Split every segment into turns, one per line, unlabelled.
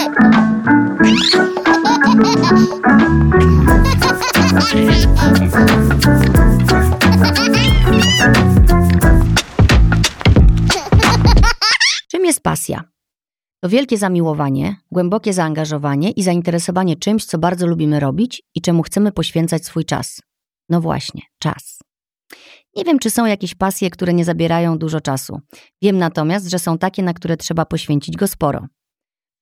Czym jest pasja? To wielkie zamiłowanie, głębokie zaangażowanie i zainteresowanie czymś, co bardzo lubimy robić i czemu chcemy poświęcać swój czas. No właśnie, czas. Nie wiem, czy są jakieś pasje, które nie zabierają dużo czasu. Wiem natomiast, że są takie, na które trzeba poświęcić go sporo.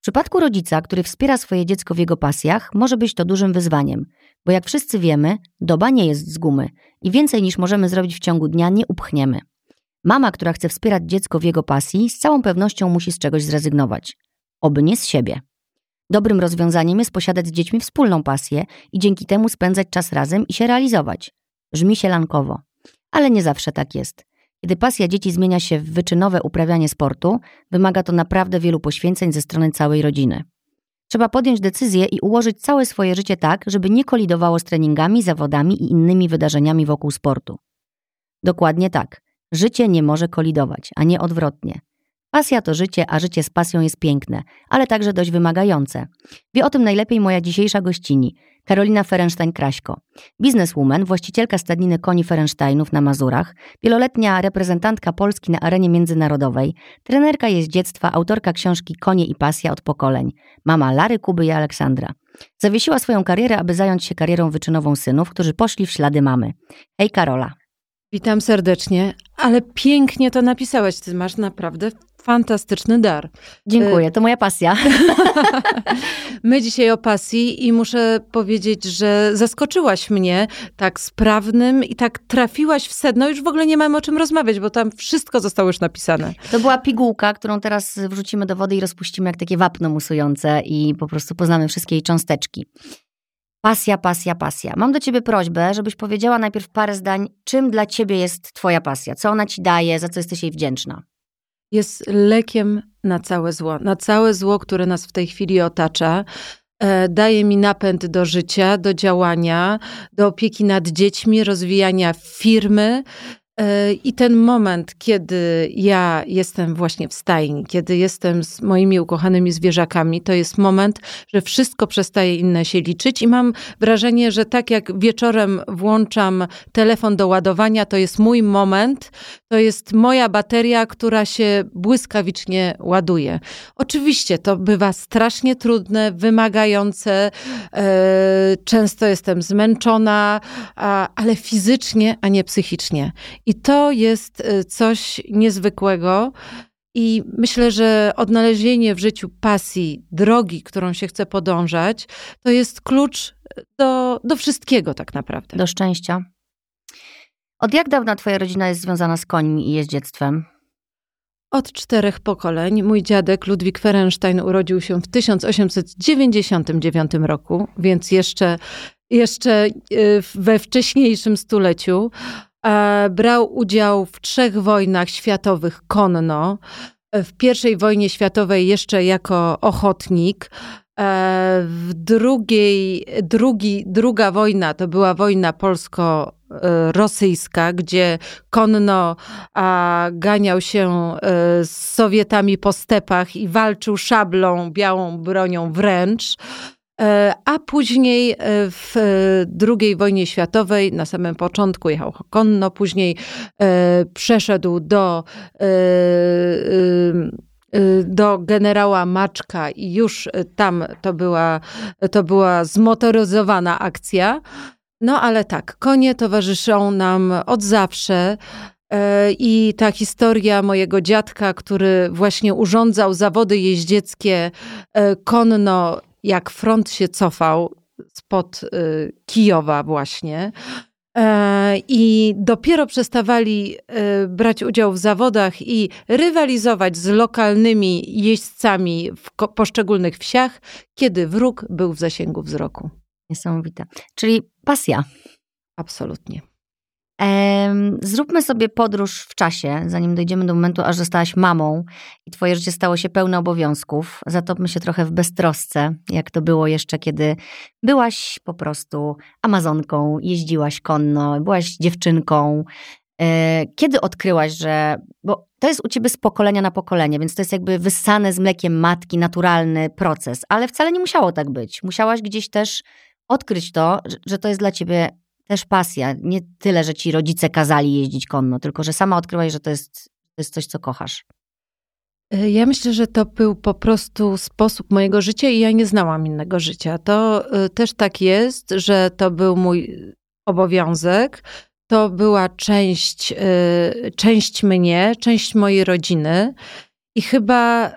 Przypadku rodzica, który wspiera swoje dziecko w jego pasjach, może być to dużym wyzwaniem, bo jak wszyscy wiemy, doba nie jest z gumy i więcej niż możemy zrobić w ciągu dnia nie upchniemy. Mama, która chce wspierać dziecko w jego pasji, z całą pewnością musi z czegoś zrezygnować. Oby nie z siebie. Dobrym rozwiązaniem jest posiadać z dziećmi wspólną pasję i dzięki temu spędzać czas razem i się realizować. Brzmi się lankowo. Ale nie zawsze tak jest. Kiedy pasja dzieci zmienia się w wyczynowe uprawianie sportu, wymaga to naprawdę wielu poświęceń ze strony całej rodziny. Trzeba podjąć decyzję i ułożyć całe swoje życie tak, żeby nie kolidowało z treningami, zawodami i innymi wydarzeniami wokół sportu. Dokładnie tak. Życie nie może kolidować, a nie odwrotnie. Pasja to życie, a życie z pasją jest piękne, ale także dość wymagające. Wie o tym najlepiej moja dzisiejsza gościni, Karolina Ferenstein-Kraśko. Bizneswoman, właścicielka stadniny koni Ferensteinów na Mazurach, wieloletnia reprezentantka Polski na arenie międzynarodowej, trenerka jeździectwa, autorka książki Konie i pasja od pokoleń, mama Lary, Kuby i Aleksandra. Zawiesiła swoją karierę, aby zająć się karierą wyczynową synów, którzy poszli w ślady mamy. Hej Karola.
Witam serdecznie, ale pięknie to napisałaś. Ty masz naprawdę fantastyczny dar.
Dziękuję, to moja pasja.
My dzisiaj o pasji i muszę powiedzieć, że zaskoczyłaś mnie tak sprawnym i tak trafiłaś w sedno. Już w ogóle nie mamy o czym rozmawiać, bo tam wszystko zostało już napisane.
To była pigułka, którą teraz wrzucimy do wody i rozpuścimy jak takie wapno musujące i po prostu poznamy wszystkie jej cząsteczki. Pasja, pasja, pasja. Mam do ciebie prośbę, żebyś powiedziała najpierw parę zdań, czym dla ciebie jest twoja pasja, co ona ci daje, za co jesteś jej wdzięczna.
Jest lekiem na całe zło, na całe zło, które nas w tej chwili otacza. E, daje mi napęd do życia, do działania, do opieki nad dziećmi, rozwijania firmy, I ten moment, kiedy ja jestem właśnie w stajni, kiedy jestem z moimi ukochanymi zwierzakami, to jest moment, że wszystko przestaje inne się liczyć i mam wrażenie, że tak jak wieczorem włączam telefon do ładowania, to jest mój moment, to jest moja bateria, która się błyskawicznie ładuje. Oczywiście to bywa strasznie trudne, wymagające, e, często jestem zmęczona, ale fizycznie, a nie psychicznie. I to jest y, coś niezwykłego. I myślę, że odnalezienie w życiu pasji, drogi, którą się chce podążać, to jest klucz do, do wszystkiego tak naprawdę.
Do szczęścia. Od jak dawna Twoja rodzina jest związana z końmi i jeździectwem?
Od czterech pokoleń. Mój dziadek Ludwik Ferenstein urodził się w 1899 roku, więc jeszcze, jeszcze y, we wcześniejszym stuleciu. E, brał udział w trzech wojnach światowych konno. E, w pierwszej wojnie światowej jeszcze jako ochotnik. E, w drugiej, drugi, druga wojna to była wojna polsko-rosyjska, gdzie konno ganiał się z Sowietami po stepach i walczył szablą, białą bronią wręcz. E, a później e, w II wojnie światowej, na samym początku jechał konno, później e, przeszedł do do generała Maczka i już tam to była, to była zmotoryzowana akcja. No ale tak, konie towarzyszą nam od zawsze. I ta historia mojego dziadka, który właśnie urządzał zawody jeździeckie konno jak front się cofał spod y, Kijowa właśnie. E, I dopiero przestawali y, brać udział w zawodach i rywalizować z lokalnymi jeźdźcami w poszczególnych wsiach, kiedy wróg był w zasięgu wzroku.
Niesamowite. Czyli pasja.
Absolutnie.
Zróbmy sobie podróż w czasie, zanim dojdziemy do momentu, aż zostałaś mamą i twoje życie stało się pełne obowiązków. Zatopmy się trochę w beztrosce, jak to było jeszcze, kiedy byłaś po prostu amazonką, jeździłaś konno, byłaś dziewczynką. E, kiedy odkryłaś, że. Bo to jest u ciebie z pokolenia na pokolenie, więc to jest jakby wyssane z mlekiem matki, naturalny proces, ale wcale nie musiało tak być. Musiałaś gdzieś też odkryć to, że to jest dla ciebie też pasja. Nie tyle, że ci rodzice kazali jeździć konno, tylko że sama odkryłaś, że to jest, to jest coś, co kochasz.
E, ja myślę, że to był po prostu sposób mojego życia i ja nie znałam innego życia. To e, też tak jest, że to był mój obowiązek. To była część, e, część mnie, część mojej rodziny i chyba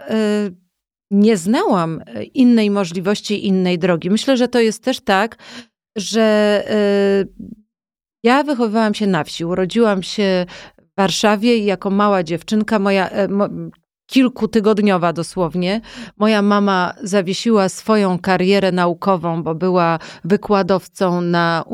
nie znałam innej możliwości, innej drogi. Myślę, że to jest też tak, że ja wychowywałam się na wsi. Urodziłam się w Warszawie i jako mała dziewczynka moja kilkutygodniowa dosłownie. Moja mama zawiesiła swoją karierę naukową, bo była wykładowcą na,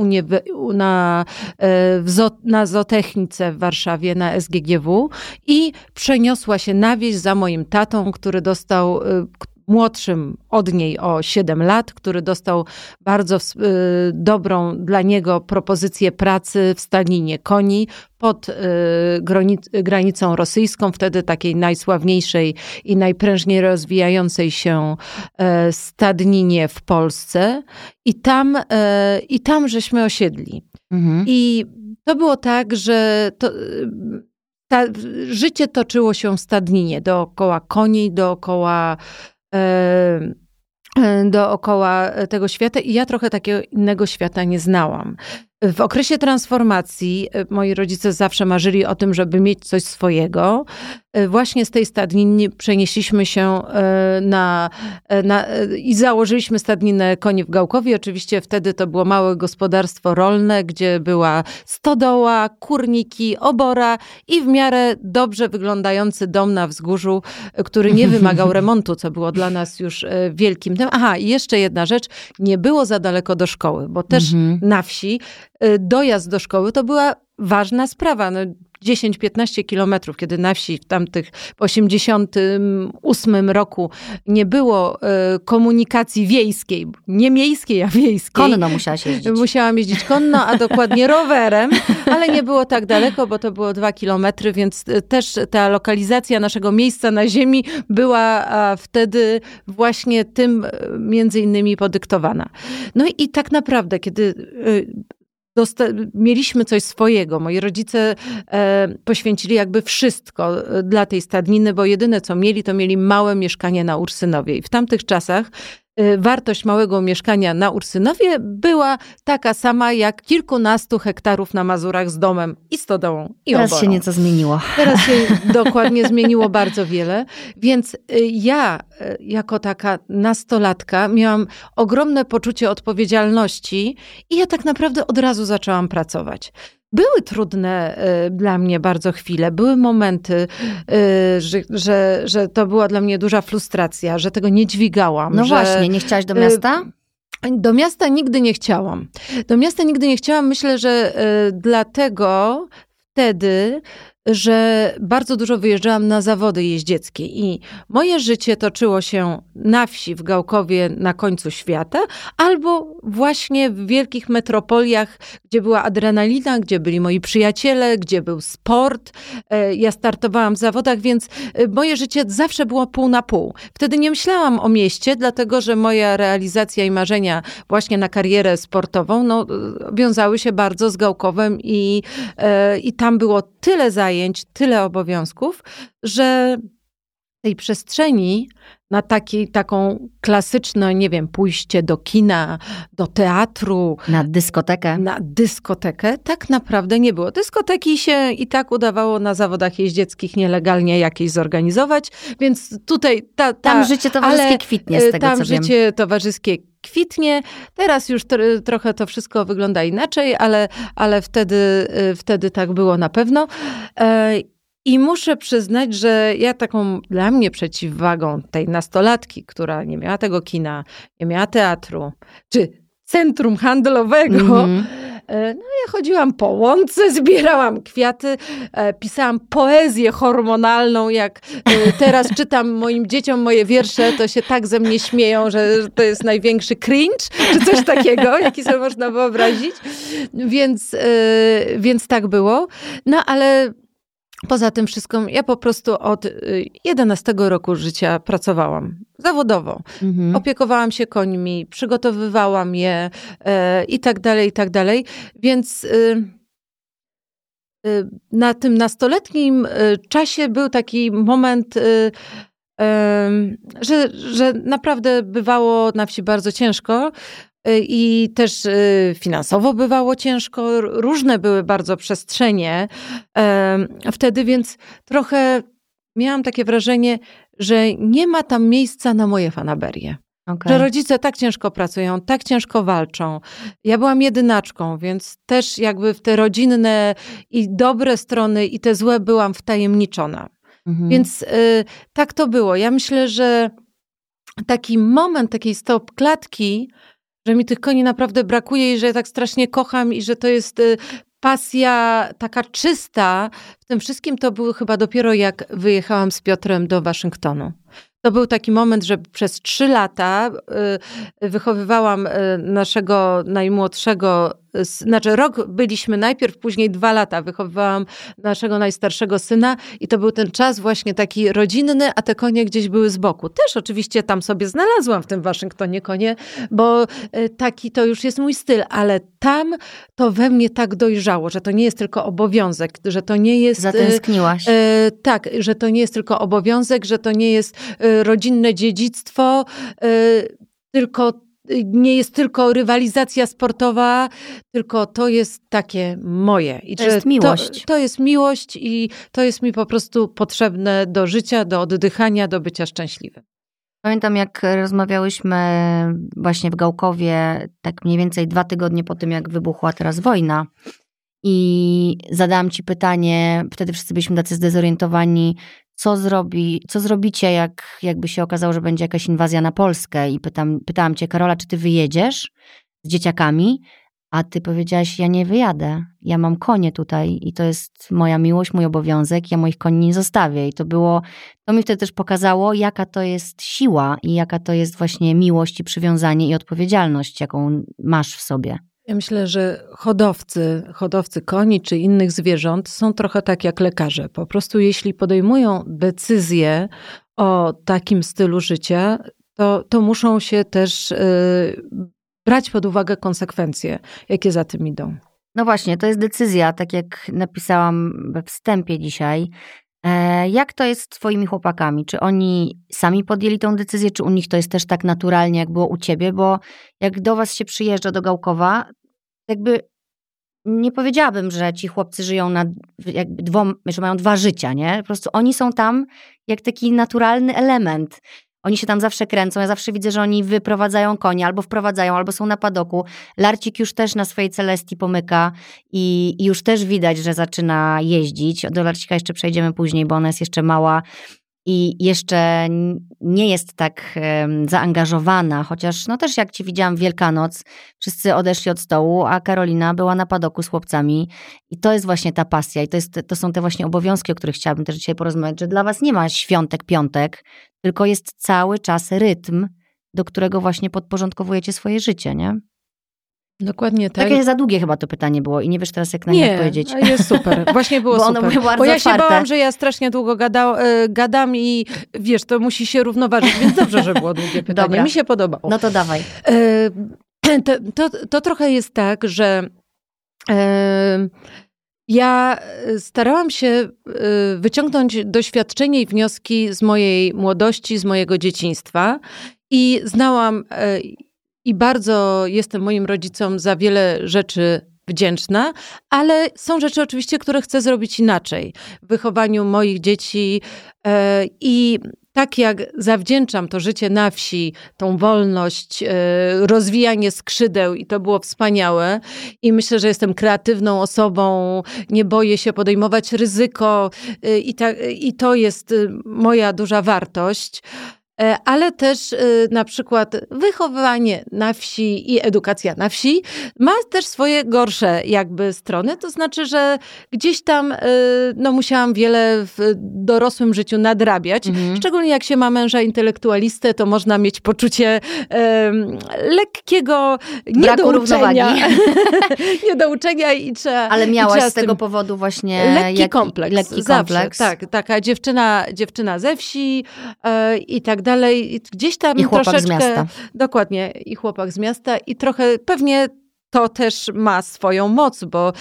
na, e, na zootechnice w Warszawie, na SGGW i przeniosła się na wieś za moim tatą, który dostał, e, młodszym od niej o 7 lat, który dostał bardzo y, dobrą dla niego propozycję pracy w stadninie koni pod y, granicą rosyjską, wtedy takiej najsławniejszej i najprężniej rozwijającej się e, stadninie w Polsce. I tam, e, i tam żeśmy osiedli. Mhm. I to było tak, że to, ta, życie toczyło się w stadninie, dookoła koni, dookoła dookoła tego świata i ja trochę takiego innego świata nie znałam. W okresie transformacji e, moi rodzice zawsze marzyli o tym, żeby mieć coś swojego. E, właśnie z tej stadniny przenieśliśmy się e, na, na, i założyliśmy stadninę koni w Gałkowie. Oczywiście wtedy to było małe gospodarstwo rolne, gdzie była stodoła, kurniki, obora i w miarę dobrze wyglądający dom na wzgórzu, który nie wymagał remontu, co było dla nas już wielkim. Aha, i jeszcze jedna rzecz, nie było za daleko do szkoły, bo też mhm. na wsi dojazd do szkoły to była ważna sprawa. No, 10-15 kilometrów, kiedy na wsi w tamtych 88 roku nie było y, komunikacji wiejskiej, nie miejskiej, a wiejskiej.
Konno musiałaś jeździć.
Musiałam jeździć konno, a dokładnie rowerem, ale nie było tak daleko, bo to było 2 kilometry, więc y, też ta lokalizacja naszego miejsca na ziemi była wtedy właśnie tym między innymi podyktowana. No i tak naprawdę, kiedy mieliśmy coś swojego. Moi rodzice e, poświęcili jakby wszystko e, dla tej stadniny, bo jedyne co mieli, to mieli małe mieszkanie na Ursynowie. I w tamtych czasach wartość małego mieszkania na Ursynowie była taka sama jak kilkunastu hektarów na Mazurach z domem i stodołą i
Teraz
oborą.
się nieco zmieniło.
Teraz się dokładnie zmieniło bardzo wiele. Więc y, ja y, jako taka nastolatka miałam ogromne poczucie odpowiedzialności i ja tak naprawdę od razu zaczęłam pracować. Były trudne y, dla mnie bardzo chwile, były momenty, y, że, że, że to była dla mnie duża frustracja, że tego nie dźwigałam.
No
że,
właśnie, nie chciałaś do miasta?
Do miasta nigdy nie chciałam. Do miasta nigdy nie chciałam. Myślę, że dlatego wtedy że bardzo dużo wyjeżdżałam na zawody jeździeckie i moje życie toczyło się na wsi w Gałkowie na końcu świata, albo właśnie w wielkich metropoliach, gdzie była adrenalina, gdzie byli moi przyjaciele, gdzie był sport. E, ja startowałam w zawodach, więc e, moje życie zawsze było pół na pół. Wtedy nie myślałam o mieście, dlatego że moja realizacja i marzenia właśnie na karierę sportową no, wiązały się bardzo z Gałkowem i, e, i tam było tyle zajęć, zajęć, tyle obowiązków, że tej przestrzeni na taki, taką klasyczną, nie wiem, pójście do kina, do teatru.
Na dyskotekę.
Na dyskotekę tak naprawdę nie było. Dyskoteki się i tak udawało na zawodach jeździeckich nielegalnie jakieś zorganizować, więc tutaj ta, ta
Tam życie towarzyskie ale, kwitnie z tego,
Tam
co
życie
wiem.
towarzyskie kwitnie. Teraz już trochę to wszystko wygląda inaczej, ale, ale wtedy, y, wtedy tak było na pewno. E, I muszę przyznać, że ja taką dla mnie przeciwwagą tej nastolatki, która nie miała tego kina, nie miała teatru, czy centrum handlowego, mm -hmm. E, no ja chodziłam po łące, zbierałam kwiaty, e, pisałam poezję hormonalną, jak e, teraz czytam moim dzieciom moje wiersze, to się tak ze mnie śmieją, że to jest największy cringe, czy coś takiego, jaki sobie można wyobrazić. Więc, więc tak było. No ale Poza tym wszystkim, ja po prostu od 11 y, roku życia pracowałam zawodowo. Mhm. Opiekowałam się końmi, przygotowywałam je e, i tak dalej, i tak dalej. Więc y, y, na tym nastoletnim y, czasie był taki moment, że, że naprawdę bywało na wsi bardzo ciężko. Y, i też y, finansowo bywało ciężko, różne były bardzo przestrzenie wtedy, więc trochę miałam takie wrażenie, że nie ma tam miejsca na moje fanaberie. Okay. Że rodzice tak ciężko pracują, tak ciężko walczą. Ja byłam jedynaczką, więc też jakby w te rodzinne i dobre strony i te złe byłam wtajemniczona. Mhm. Więc y, tak to było. Ja myślę, że taki moment takiej stop klatki że mi tych koni naprawdę brakuje i że ja tak strasznie kocham i że to jest y, pasja taka czysta w tym wszystkim to było chyba dopiero jak wyjechałam z Piotrem do Waszyngtonu. To był taki moment, że przez trzy lata y, wychowywałam y, naszego najmłodszego znaczy rok byliśmy najpierw, później dwa lata wychowywałam naszego najstarszego syna i to był ten czas właśnie taki rodzinny, a te konie gdzieś były z boku. Też oczywiście tam sobie znalazłam w tym Waszyngtonie konie, bo e, taki to już jest mój styl, ale tam to we mnie tak dojrzało, że to nie jest tylko obowiązek, że to nie jest...
E, Zatęskniłaś. E,
tak, że to nie jest tylko obowiązek, że to nie jest e, rodzinne dziedzictwo, tylko nie jest tylko rywalizacja sportowa, tylko to jest takie moje.
I to jest miłość.
To, to, jest miłość i to jest mi po prostu potrzebne do życia, do oddychania, do bycia szczęśliwym.
Pamiętam, jak rozmawiałyśmy właśnie w Gałkowie, tak mniej więcej dwa tygodnie po tym, jak wybuchła teraz wojna. I zadałam ci pytanie, wtedy wszyscy byliśmy tacy zdezorientowani, co, zrobi, co zrobicie, jak jakby się okazało, że będzie jakaś inwazja na Polskę. I pytam, pytałam cię, Karola, czy ty wyjedziesz z dzieciakami? A ty powiedziałaś, ja nie wyjadę. Ja mam konie tutaj i to jest moja miłość, mój obowiązek. Ja moich koni nie zostawię. I to było, to mi wtedy też pokazało, jaka to jest siła i jaka to jest właśnie miłość i przywiązanie i odpowiedzialność, jaką masz w sobie.
Ja myślę, że hodowcy, hodowcy koni czy innych zwierząt są trochę tak jak lekarze. Po prostu jeśli podejmują decyzję o takim stylu życia, to, to muszą się też y, brać pod uwagę konsekwencje, jakie za tym idą.
No właśnie, to jest decyzja, tak jak napisałam we wstępie dzisiaj. E, jak to jest z Twoimi chłopakami? Czy oni sami podjęli tą decyzję, czy u nich to jest też tak naturalnie, jak było u Ciebie? Bo jak do Was się przyjeżdża do Gałkowa, jakby nie powiedziałabym, że ci chłopcy żyją na jakby dwom, że mają dwa życia, nie? Po prostu oni są tam jak taki naturalny element. Oni się tam zawsze kręcą. Ja zawsze widzę, że oni wyprowadzają konie, albo wprowadzają, albo są na padoku. Larcik już też na swojej Celestii pomyka i, i już też widać, że zaczyna jeździć. Do Larcika jeszcze przejdziemy później, bo ona jest jeszcze mała i jeszcze nie jest tak zaangażowana, chociaż no też jak ci widziałam Wielkanoc, wszyscy odeszli od stołu, a Karolina była na padoku z chłopcami i to jest właśnie ta pasja i to, jest, to są te właśnie obowiązki, o których chciałabym też dzisiaj porozmawiać, że dla was nie ma świątek, piątek, tylko jest cały czas rytm, do którego właśnie podporządkowujecie swoje życie, nie?
Dokładnie tak.
Takie za długie chyba to pytanie było i nie wiesz teraz, jak na nie odpowiedzieć.
Nie, jest super. Właśnie było
Bo
super.
Ono było bardzo
Bo ja
otwarte.
się bałam, że ja strasznie długo gada, e, gadam i wiesz, to musi się równoważyć, więc dobrze, że było długie pytanie. Dobra. Mi się podobało.
No to dawaj.
E, to, to, to trochę jest tak, że e, ja starałam się wyciągnąć doświadczenie i wnioski z mojej młodości, z mojego dzieciństwa i znałam i bardzo jestem moim rodzicom za wiele rzeczy wdzięczna, ale są rzeczy oczywiście, które chcę zrobić inaczej w wychowaniu moich dzieci e, i tak jak zawdzięczam to życie na wsi, tą wolność, e, rozwijanie skrzydeł i to było wspaniałe i myślę, że jestem kreatywną osobą, nie boję się podejmować ryzyko e, i, ta, i to jest moja duża wartość ale też y, na przykład wychowywanie na wsi i edukacja na wsi ma też swoje gorsze jakby strony, to znaczy, że gdzieś tam y, no, musiałam wiele w dorosłym życiu nadrabiać, mhm. szczególnie jak się ma męża intelektualistę, to można mieć poczucie um, lekkiego niedouczenia. niedouczenia i trzeba...
Ale miałaś z tego powodu właśnie
lekki jak, kompleks.
Lekki kompleks.
Zawsze, tak, taka dziewczyna, dziewczyna ze wsi e, i tak dalej. Gdzieś tam
I chłopak
troszeczkę...
z miasta.
Dokładnie. I chłopak z miasta i trochę pewnie to też ma swoją moc, bo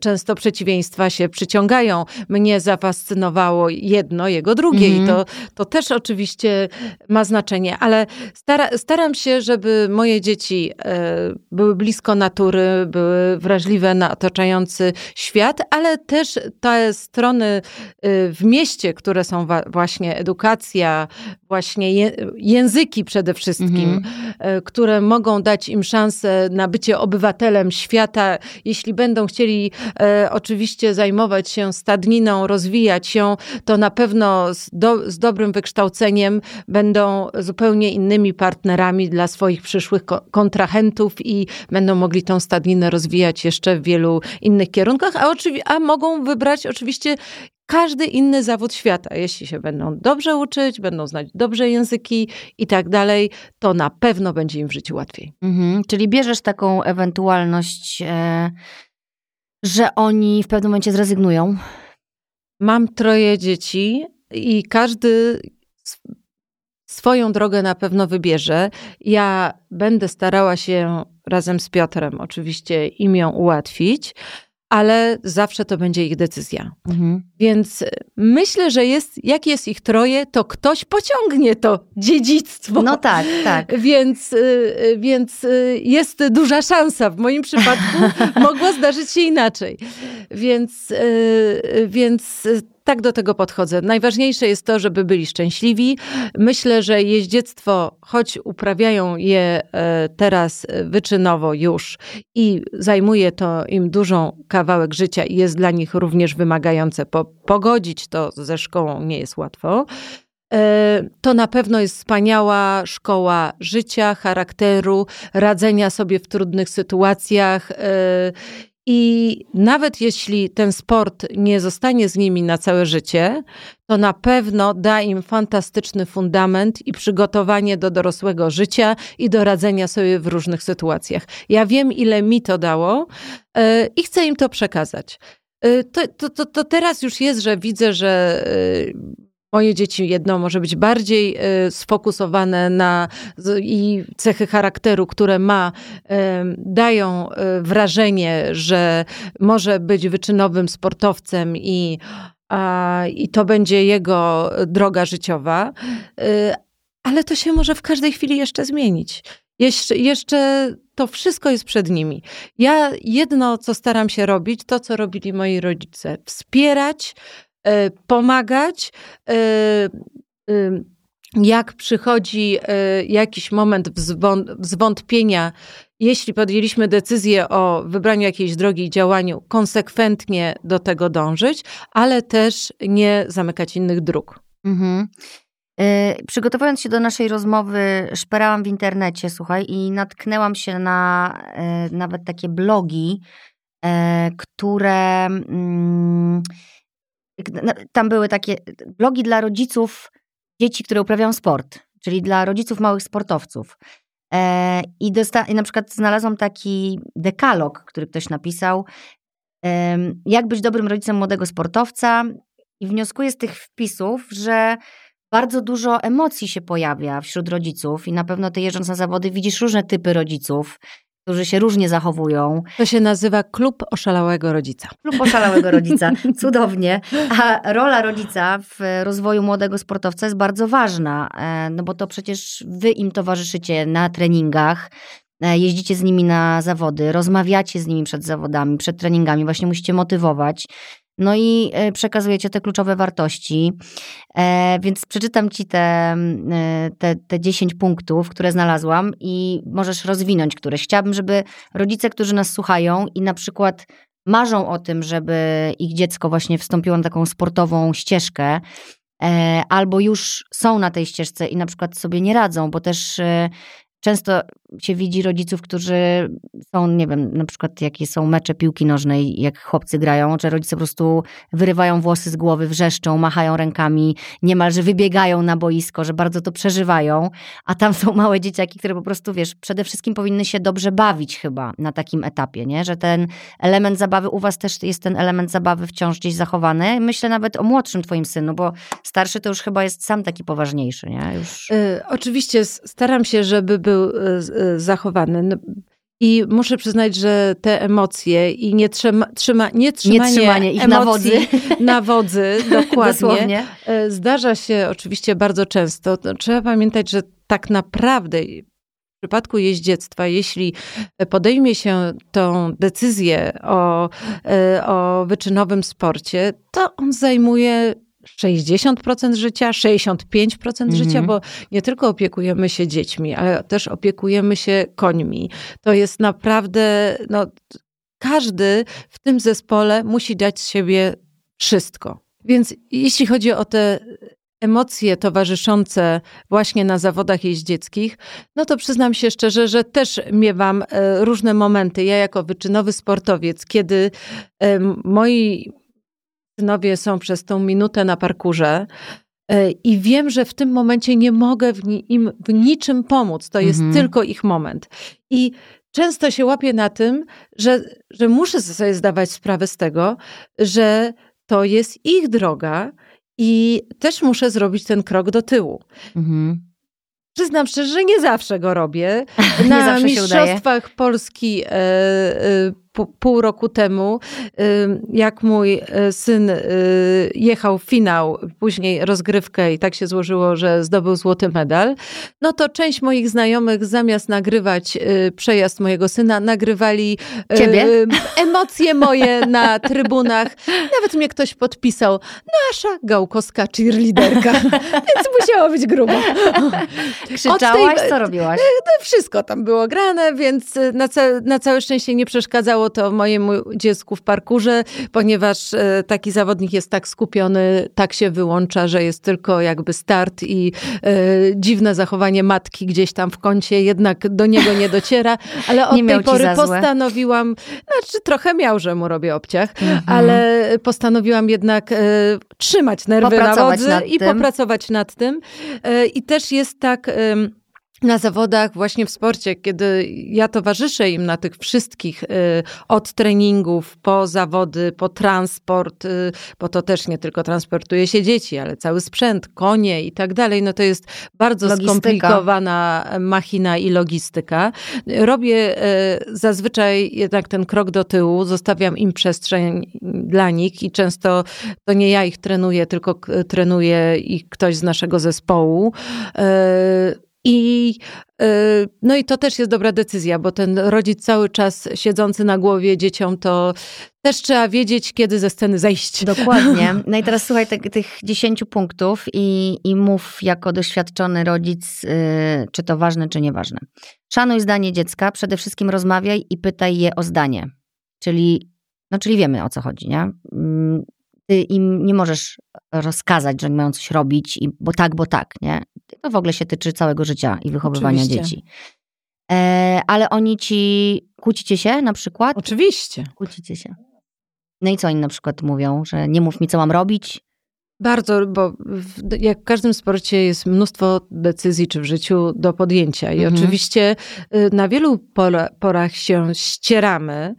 często przeciwieństwa się przyciągają. Mnie zafascynowało jedno, jego drugie mm -hmm. i to, mhm. to też oczywiście ma znaczenie, ale stara, staram się, żeby moje dzieci e, były blisko natury, były wrażliwe na otaczający świat, ale też te strony e, w mieście, które są właśnie edukacja, właśnie je, języki przede wszystkim, mm -hmm. które mogą dać im szansę na bycie obywatelem, obywatelem świata, jeśli będą chcieli e, oczywiście zajmować się stadniną, rozwijać się, to na pewno z, do, z dobrym wykształceniem będą zupełnie innymi partnerami dla swoich przyszłych ko kontrahentów i będą mogli tą stadninę rozwijać jeszcze w wielu innych kierunkach, a, a mogą wybrać oczywiście każdy inny zawód świata. Jeśli się będą dobrze uczyć, będą znać dobrze języki i tak dalej, to na pewno będzie im w życiu łatwiej.
Mhm, czyli bierzesz taką ewentualność, e, że oni w pewnym momencie zrezygnują?
Mam troje dzieci i każdy swoją drogę na pewno wybierze. Ja będę starała się razem z Piotrem oczywiście im ją ułatwić ale zawsze to będzie ich decyzja. Mhm. Więc myślę, że jest, jak jest ich troje, to ktoś pociągnie to dziedzictwo.
No tak, tak.
Więc, y, więc y, jest duża szansa. W moim przypadku mogło zdarzyć się inaczej. Więc, y, więc tak do tego podchodzę. Najważniejsze jest to, żeby byli szczęśliwi. Myślę, że jeździectwo, choć uprawiają je e, teraz wyczynowo już i zajmuje to im dużą kawałek życia i jest dla nich również wymagające, po, pogodzić to ze szkołą nie jest łatwo. E, to na pewno jest wspaniała szkoła życia, charakteru, radzenia sobie w trudnych sytuacjach e, i nawet jeśli ten sport nie zostanie z nimi na całe życie, to na pewno da im fantastyczny fundament i przygotowanie do dorosłego życia i do radzenia sobie w różnych sytuacjach. Ja wiem, ile mi to dało yy, i chcę im to przekazać. Yy, to, to, to, to, teraz już jest, że widzę, że yy, Moje dzieci jedno może być bardziej y, sfokusowane na i cechy charakteru, które ma, y, dają y, wrażenie, że może być wyczynowym sportowcem i, i to będzie jego droga życiowa. Ale to się może w każdej chwili jeszcze zmienić. Jeszcze, jeszcze to wszystko jest przed nimi. Ja jedno, co staram się robić, to co robili moi rodzice, wspierać, pomagać. E, e, jak przychodzi jakiś moment zwątpienia, jeśli podjęliśmy decyzję o wybraniu jakiejś drogi i działaniu, konsekwentnie do tego dążyć, ale też nie zamykać innych dróg. Mhm.
Przygotowując się do naszej rozmowy, szperałam w internecie, słuchaj, i natknęłam się na nawet takie blogi, które. Mm, tam były takie blogi dla rodziców dzieci, które uprawiają sport, czyli dla rodziców małych sportowców. E, I, dosta- I na przykład znalazłam taki dekalog, który ktoś napisał, e, jak być dobrym rodzicem młodego sportowca. I wnioskuję z tych wpisów, że bardzo dużo emocji się pojawia wśród rodziców i na pewno ty jeżdżąc na zawody widzisz różne typy rodziców którzy się różnie zachowują.
To się nazywa klub oszalałego rodzica.
Klub oszalałego rodzica, cudownie. A rola rodzica w rozwoju młodego sportowca jest bardzo ważna, e, no bo to przecież wy im towarzyszycie na treningach, e, jeździcie z nimi na zawody, rozmawiacie z nimi przed zawodami, przed treningami, właśnie musicie motywować. No i e, przekazujecie te kluczowe wartości. E, więc przeczytam ci te, e, te, te 10 punktów, które znalazłam i możesz rozwinąć któreś. Chciałabym, żeby rodzice, którzy nas słuchają i na przykład marzą o tym, żeby ich dziecko właśnie wstąpiło na taką sportową ścieżkę, albo już są na tej ścieżce i na przykład sobie nie radzą, bo też Często się widzi rodziców, którzy są, nie wiem, na przykład jakie są mecze piłki nożnej, jak chłopcy grają, że rodzice po prostu wyrywają włosy z głowy, wrzeszczą, machają rękami, niemalże wybiegają na boisko, że bardzo to przeżywają, a tam są małe dzieciaki, które po prostu, wiesz, przede wszystkim powinny się dobrze bawić chyba na takim etapie, nie? Że ten element zabawy, u was też jest ten element zabawy wciąż gdzieś zachowany. Myślę nawet o młodszym twoim synu, bo starszy to już chyba jest sam taki poważniejszy, nie? Już...
Y, oczywiście staram się, żeby był y, zachowany. No, I muszę przyznać, że te emocje i nie, trzyma, trzyma, nie trzymanie,
nie trzymanie ich na wodzy,
na wodzy dokładnie, y, zdarza się oczywiście bardzo często. No, trzeba pamiętać, że tak naprawdę w przypadku jeździectwa, jeśli podejmie się tą decyzję o, o wyczynowym sporcie, to on zajmuje 60% życia, 65% mhm. życia, bo nie tylko opiekujemy się dziećmi, ale też opiekujemy się końmi. To jest naprawdę, no, każdy w tym zespole musi dać z siebie wszystko. Więc jeśli chodzi o te emocje towarzyszące właśnie na zawodach jeździeckich, no to przyznam się szczerze, że też miewam e, różne momenty. Ja jako wyczynowy sportowiec, kiedy e, moi synowie są przez tą minutę na parkurze. E, I wiem, że w tym momencie nie mogę im w niczym pomóc. To jest mhm. tylko ich moment. I często się łapię na tym, że, że muszę sobie zdawać sprawę z tego, że to jest ich droga i też muszę zrobić ten krok do tyłu. Mhm. Przyznam szczerze, że nie zawsze go robię. Na Mistrzostwach Polski e, e, pół roku temu, jak mój e, syn e, jechał w finał, później rozgrywkę i tak się złożyło, że zdobył złoty medal, no to część moich znajomych zamiast nagrywać e, przejazd mojego syna, nagrywali
Ciebie?
emocje moje na trybunach. Nawet mnie ktoś podpisał, nasza gałkowska cheerleaderka, więc musiało być grubo.
Krzyczałaś? Tej... Co robiłaś?
Wszystko tam było grane, więc na, ca na całe szczęście nie przeszkadzało to mojemu dziecku w parkurze, ponieważ e, taki zawodnik jest tak skupiony, tak się wyłącza, że jest tylko jakby start i e, dziwne zachowanie matki gdzieś tam w kącie jednak do niego nie dociera, ale od nie tej pory postanowiłam, znaczy trochę miał, że mu robię obciach, mhm. ale postanowiłam jednak e, trzymać nerwy
popracować
na wodzy i tym. popracować nad tym. I też jest tak na zawodach, właśnie w sporcie, kiedy ja towarzyszę im na tych wszystkich, y, od treningów po zawody, po transport, y, bo to też nie tylko transportuje się dzieci, ale cały sprzęt, konie i tak dalej, no to jest bardzo logistyka. skomplikowana machina i logistyka. Robię y, zazwyczaj jednak ten krok do tyłu, zostawiam im przestrzeń dla nich i często to nie ja ich trenuję, tylko trenuje ich ktoś z naszego zespołu i, y, no i to też jest dobra decyzja, bo ten rodzic cały czas siedzący na głowie dzieciom, to też trzeba wiedzieć, kiedy ze sceny zejść.
Dokładnie. No i teraz słuchaj te, tych dziesięciu punktów i, i mów jako doświadczony rodzic, yy, czy to ważne, czy nieważne. Szanuj zdanie dziecka, przede wszystkim rozmawiaj i pytaj je o zdanie. Czyli, no czyli wiemy o co chodzi, nie? Ty im nie możesz rozkazać, że mają coś robić, i, bo tak, bo tak, nie? To w ogóle się tyczy całego życia i wychowywania Oczywiście. dzieci. E, ale oni ci, kłócicie się na przykład?
Oczywiście.
Kłócicie się. No i co oni na przykład mówią, że nie mów mi, co mam robić?
Bardzo, bo w, jak w każdym sporcie jest mnóstwo decyzji czy w życiu do podjęcia. I mhm. oczywiście y, na wielu porach się ścieramy,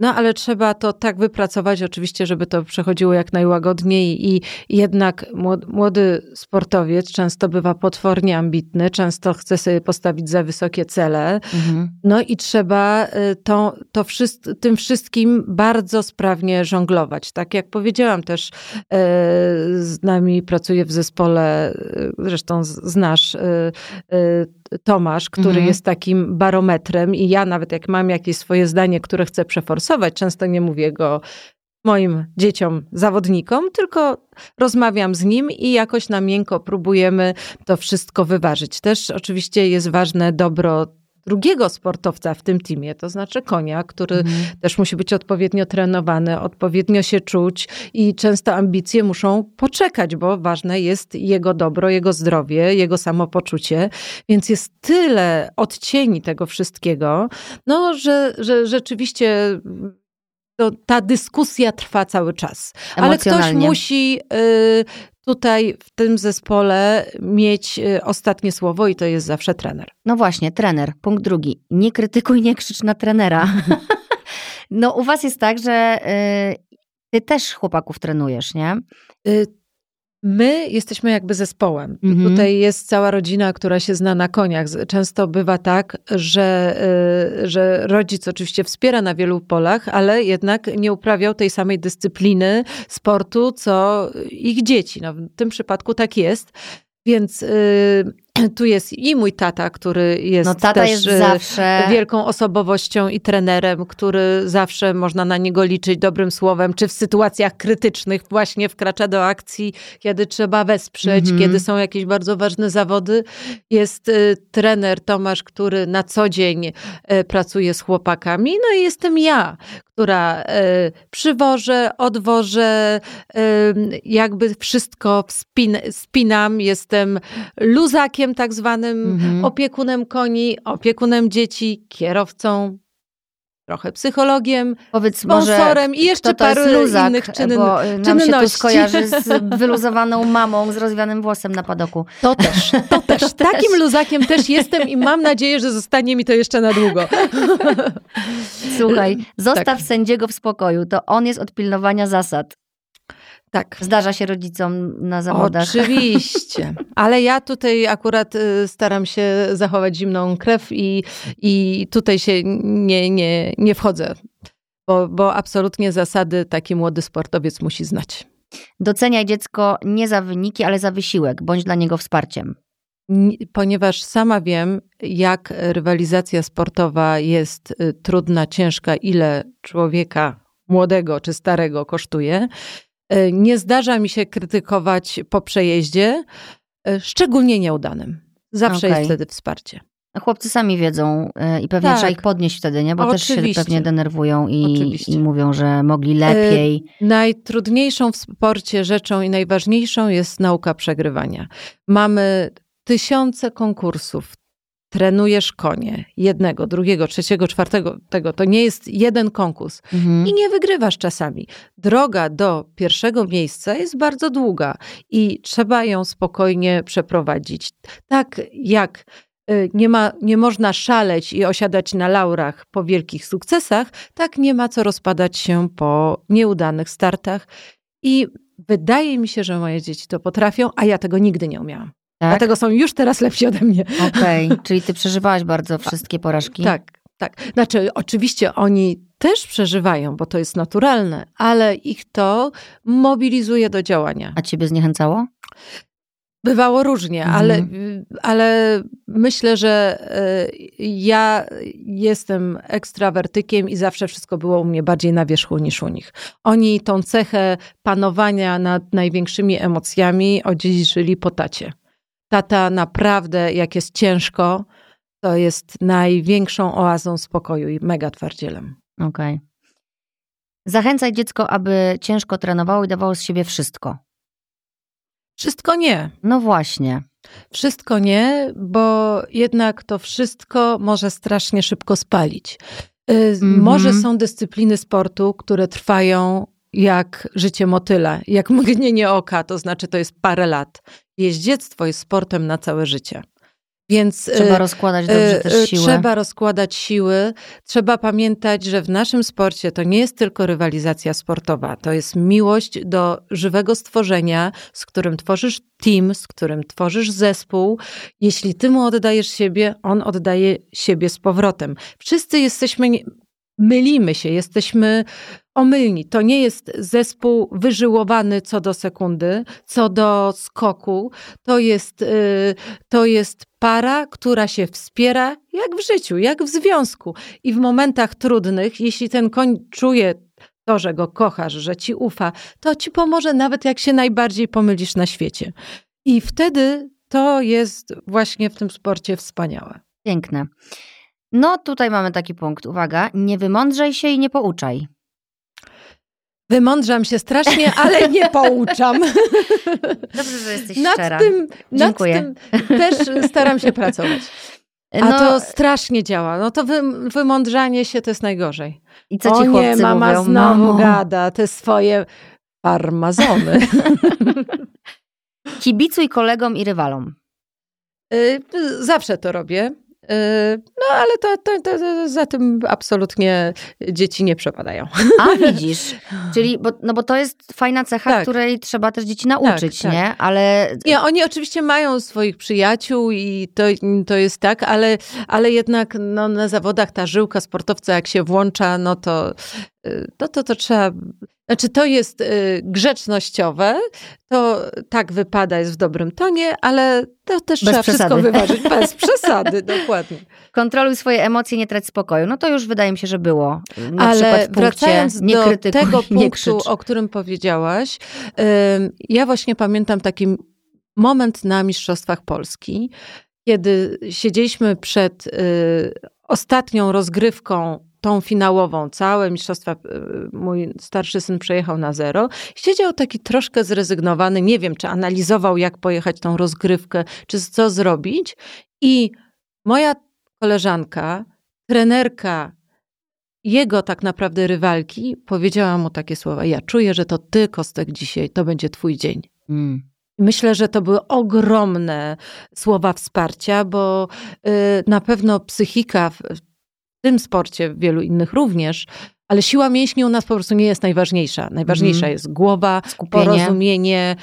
no ale trzeba to tak wypracować, oczywiście, żeby to przechodziło jak najłagodniej i jednak młody sportowiec często bywa potwornie ambitny, często chce sobie postawić za wysokie cele. Mhm. No i trzeba y, to, to tym wszystkim bardzo sprawnie żonglować. Tak jak powiedziałam też, y, z nami pracuje w zespole, y, zresztą znasz Tomasz, który mhm. jest takim barometrem i ja nawet jak mam jakieś swoje zdanie, które chcę przeforsować, często nie mówię go moim dzieciom, zawodnikom, tylko rozmawiam z nim i jakoś na miękko próbujemy to wszystko wyważyć. Też oczywiście jest ważne dobro drugiego sportowca w tym teamie, to znaczy konia, który mhm. też musi być odpowiednio trenowany, odpowiednio się czuć i często ambicje muszą poczekać, bo ważne jest jego dobro, jego zdrowie, jego samopoczucie. Więc jest tyle odcieni tego wszystkiego, no, że, że rzeczywiście to ta dyskusja trwa cały czas. Ale ktoś musi y, tutaj w tym zespole mieć y, ostatnie słowo i to jest zawsze trener.
No właśnie, trener. Punkt drugi. Nie krytykuj, nie krzycz na trenera. no u was jest tak, że y, ty też chłopaków trenujesz, nie?
My jesteśmy jakby zespołem. Mhm. Tutaj jest cała rodzina, która się zna na koniach. Często bywa tak, że, y, że rodzic oczywiście wspiera na wielu polach, ale jednak nie uprawiał tej samej dyscypliny sportu, co ich dzieci. No, w tym przypadku tak jest. Więc y, tu jest i mój tata, który jest no, tata też jest y, zawsze... wielką osobowością i trenerem, który zawsze można na niego liczyć dobrym słowem, czy w sytuacjach krytycznych właśnie wkracza do akcji, kiedy trzeba wesprzeć, mm -hmm. kiedy są jakieś bardzo ważne zawody. Jest y, trener Tomasz, który na co dzień pracuje z chłopakami, no i jestem ja, która przywożę, odwożę, jakby wszystko spin, spinam, jestem luzakiem tak zwanym, mhm. opiekunem koni, opiekunem dzieci, kierowcą, trochę psychologiem, Powiedz sponsorem i jeszcze parę luzak, innych czynn, bo
nam czynności. się to skojarzy z wyluzowaną mamą z rozwianym włosem na padoku.
To też, to też. To Takim też. luzakiem też jestem i mam nadzieję, że zostanie mi to jeszcze na długo.
Słuchaj, zostaw tak. sędziego w spokoju. To on jest od pilnowania zasad.
Tak.
Zdarza się rodzicom na zawodach.
Oczywiście. Ale ja tutaj akurat y, staram się zachować zimną krew i, i tutaj się nie, nie, nie wchodzę, bo, bo absolutnie zasady taki młody sportowiec musi znać.
Doceniaj dziecko nie za wyniki, ale za wysiłek. Bądź dla niego wsparciem.
Ponieważ sama wiem, jak rywalizacja sportowa jest y, trudna, ciężka, ile człowieka młodego czy starego kosztuje nie zdarza mi się krytykować po przejeździe, e, szczególnie nieudanym. Zawsze okay. jest wtedy wsparcie.
Chłopcy sami wiedzą e, i pewnie tak. trzeba ich podnieść wtedy, nie? Bo Oczywiście. też się pewnie denerwują i, i, mówią, że mogli lepiej.
najtrudniejszą w sporcie rzeczą i najważniejszą jest nauka przegrywania. Mamy tysiące konkursów, trenujesz konie, jednego, drugiego, trzeciego, czwartego, tego, to nie jest jeden konkurs mhm. i nie wygrywasz czasami. Droga do pierwszego miejsca jest bardzo długa i trzeba ją spokojnie przeprowadzić. Tak jak y, nie, ma, nie można szaleć i osiadać na laurach po wielkich sukcesach, tak nie ma co rozpadać się po nieudanych startach. I wydaje mi się, że moje dzieci to potrafią, a ja tego nigdy nie umiałam. Tak? Dlatego są już teraz lepsi ode mnie.
Okej, okay. czyli ty przeżywałaś bardzo wszystkie porażki?
Tak, tak. Znaczy, oczywiście oni też przeżywają, bo to jest naturalne, ale ich to mobilizuje do działania.
A ciebie zniechęcało?
Bywało różnie, mhm. ale, ale myślę, że e, ja jestem ekstrawertykiem i zawsze wszystko było u mnie bardziej na wierzchu niż u nich. Oni tą cechę panowania nad największymi emocjami odziedziczyli po tacie tata naprawdę, jak jest ciężko, to jest największą oazą spokoju i mega twardzielem.
Okej. Okay. Zachęcaj dziecko, aby ciężko trenowało i dawało z siebie wszystko.
Wszystko nie.
No właśnie.
Wszystko nie, bo jednak to wszystko może strasznie szybko spalić. Mm -hmm. Może są dyscypliny sportu, które trwają jak życie motyla, jak mgnienie oka, to znaczy to jest parę lat. Jeździectwo jest sportem na całe życie. Więc
trzeba e, rozkładać dobrze też e, siły.
Trzeba rozkładać siły. Trzeba pamiętać, że w naszym sporcie to nie jest tylko rywalizacja sportowa, to jest miłość do żywego stworzenia, z którym tworzysz team, z którym tworzysz zespół. Jeśli ty mu oddajesz siebie, on oddaje siebie z powrotem. Wszyscy jesteśmy mylimy się, jesteśmy omylni. To nie jest zespół wyżyłowany co do sekundy, co do skoku. To jest, y, to jest para, która się wspiera jak w życiu, jak w związku. I w momentach trudnych, jeśli ten koń czuje to, że go kochasz, że ci ufa, to ci pomoże nawet jak się najbardziej pomylisz na świecie. I wtedy to jest właśnie w tym sporcie wspaniałe.
Piękne. No tutaj mamy taki punkt. Uwaga, nie wymądrzaj się i nie pouczaj.
Wymądrzam się strasznie, ale nie pouczam.
Dobrze, że jesteś
nad
szczera.
Tym,
Dziękuję.
Nad tym też staram się pracować. A
no,
to strasznie działa. No to wy, wymądrzanie się to jest najgorzej.
I co
o
ci chłopcy
nie, mama
mówią?
znowu
Mamo.
gada te swoje farmazony.
Kibicuj kolegom i rywalom.
Y, Zawsze to robię. Y, No ale to, to, to, to za tym absolutnie dzieci nie przepadają.
A widzisz, czyli, bo, no bo to jest fajna cecha,
Tak.
której trzeba też dzieci nauczyć,
tak.
nie? Ale
Nie, oni oczywiście mają swoich przyjaciół i to, to jest tak, ale, ale jednak no, na zawodach ta żyłka sportowca jak się włącza, no to y, to, to, to trzeba... Znaczy to jest y, grzecznościowe, to tak wypada, jest w dobrym tonie, ale to też
Bez
trzeba
przesady.
wszystko wyważyć. Bez przesady, dokładnie.
kontroluj swoje emocje, nie trać spokoju. No to już wydaje mi się, że było. Na
Ale
przykład w punkcie
wracając
nie
do
krytykuj,
tego punktu, o którym powiedziałaś, ja właśnie pamiętam taki moment na Mistrzostwach Polski, kiedy siedzieliśmy przed y, ostatnią rozgrywką, tą finałową, całe mistrzostwa, y, mój starszy syn przejechał na zero. Siedział taki troszkę zrezygnowany, nie wiem, czy analizował, jak pojechać tą rozgrywkę, czy co zrobić. I moja koleżanka, trenerka jego tak naprawdę rywalki, powiedziała mu takie słowa: Ja czuję, że to ty, Kostek, dzisiaj to będzie twój dzień.
Mm.
Myślę, że to były ogromne słowa wsparcia, bo y, na pewno psychika tym sporcie, w wielu innych również, ale siła mięśni u nas po prostu nie jest najważniejsza. Najważniejsza
Mhm.
jest głowa,
Skupienie.
porozumienie,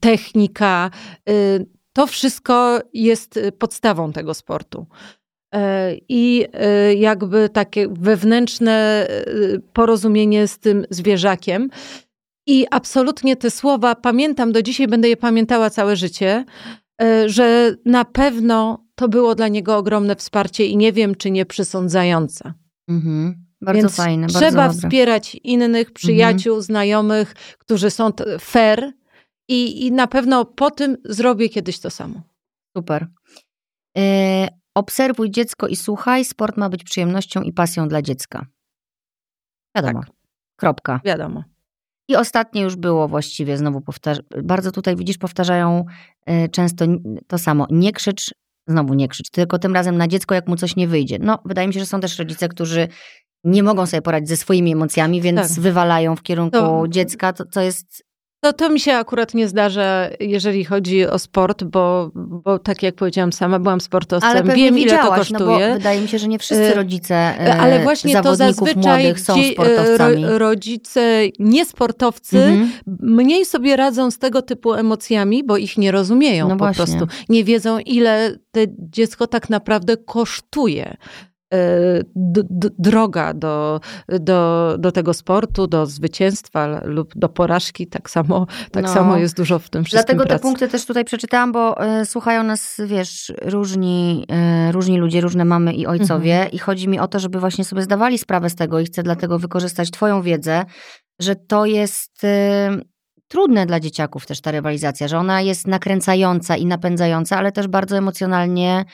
technika. Y, To wszystko jest y, podstawą tego sportu. E, I y, jakby takie wewnętrzne porozumienie z tym zwierzakiem. I absolutnie te słowa pamiętam do dzisiaj, będę je pamiętała całe życie, że na pewno to było dla niego ogromne wsparcie i nie wiem, czy nie przysądzające.
Mhm. Bardzo
Więc
fajne,
trzeba
bardzo dobre.
wspierać innych przyjaciół, znajomych, którzy są fair i, i na pewno po tym zrobię kiedyś to samo.
Super. E, obserwuj dziecko i słuchaj. Sport ma być przyjemnością i pasją dla dziecka. Wiadomo.
Tak.
Kropka.
Wiadomo.
I ostatnie już było właściwie, znowu powtarza, bardzo tutaj widzisz, powtarzają e, często to samo. Nie krzycz, znowu nie krzycz, tylko tym razem na dziecko, jak mu coś nie wyjdzie. No, wydaje mi się, że są też rodzice, którzy nie mogą sobie poradzić ze swoimi emocjami, więc
Tak.
wywalają w kierunku
To-
dziecka, to, co jest
To, to mi się akurat nie zdarza, jeżeli chodzi o sport, bo, bo tak jak powiedziałam, sama byłam sportowcem.
Ale
Wiem, ile to
no
kosztuje.
bo wydaje mi się, że nie wszyscy
E,
rodzice e,
Ale właśnie to
zawodników
zazwyczaj
młodych są
dzie-
sportowcami.
ro- rodzice niesportowcy
Mhm.
mniej sobie radzą z tego typu emocjami, bo ich nie rozumieją
No
po
właśnie.
prostu. Nie wiedzą, ile to dziecko tak naprawdę kosztuje. E, droga do, do, do tego sportu, do zwycięstwa lub do porażki, tak samo, tak
No.
samo jest dużo w tym wszystkim
Dlatego te
pracy.
punkty też tutaj przeczytałam, bo e, słuchają nas, wiesz, różni, e, różni ludzie, różne mamy i ojcowie
Mhm.
i chodzi mi o to, żeby właśnie sobie zdawali sprawę z tego i chcę dlatego wykorzystać twoją wiedzę, że to jest trudne dla dzieciaków też ta rywalizacja, że ona jest nakręcająca i napędzająca, ale też bardzo emocjonalnie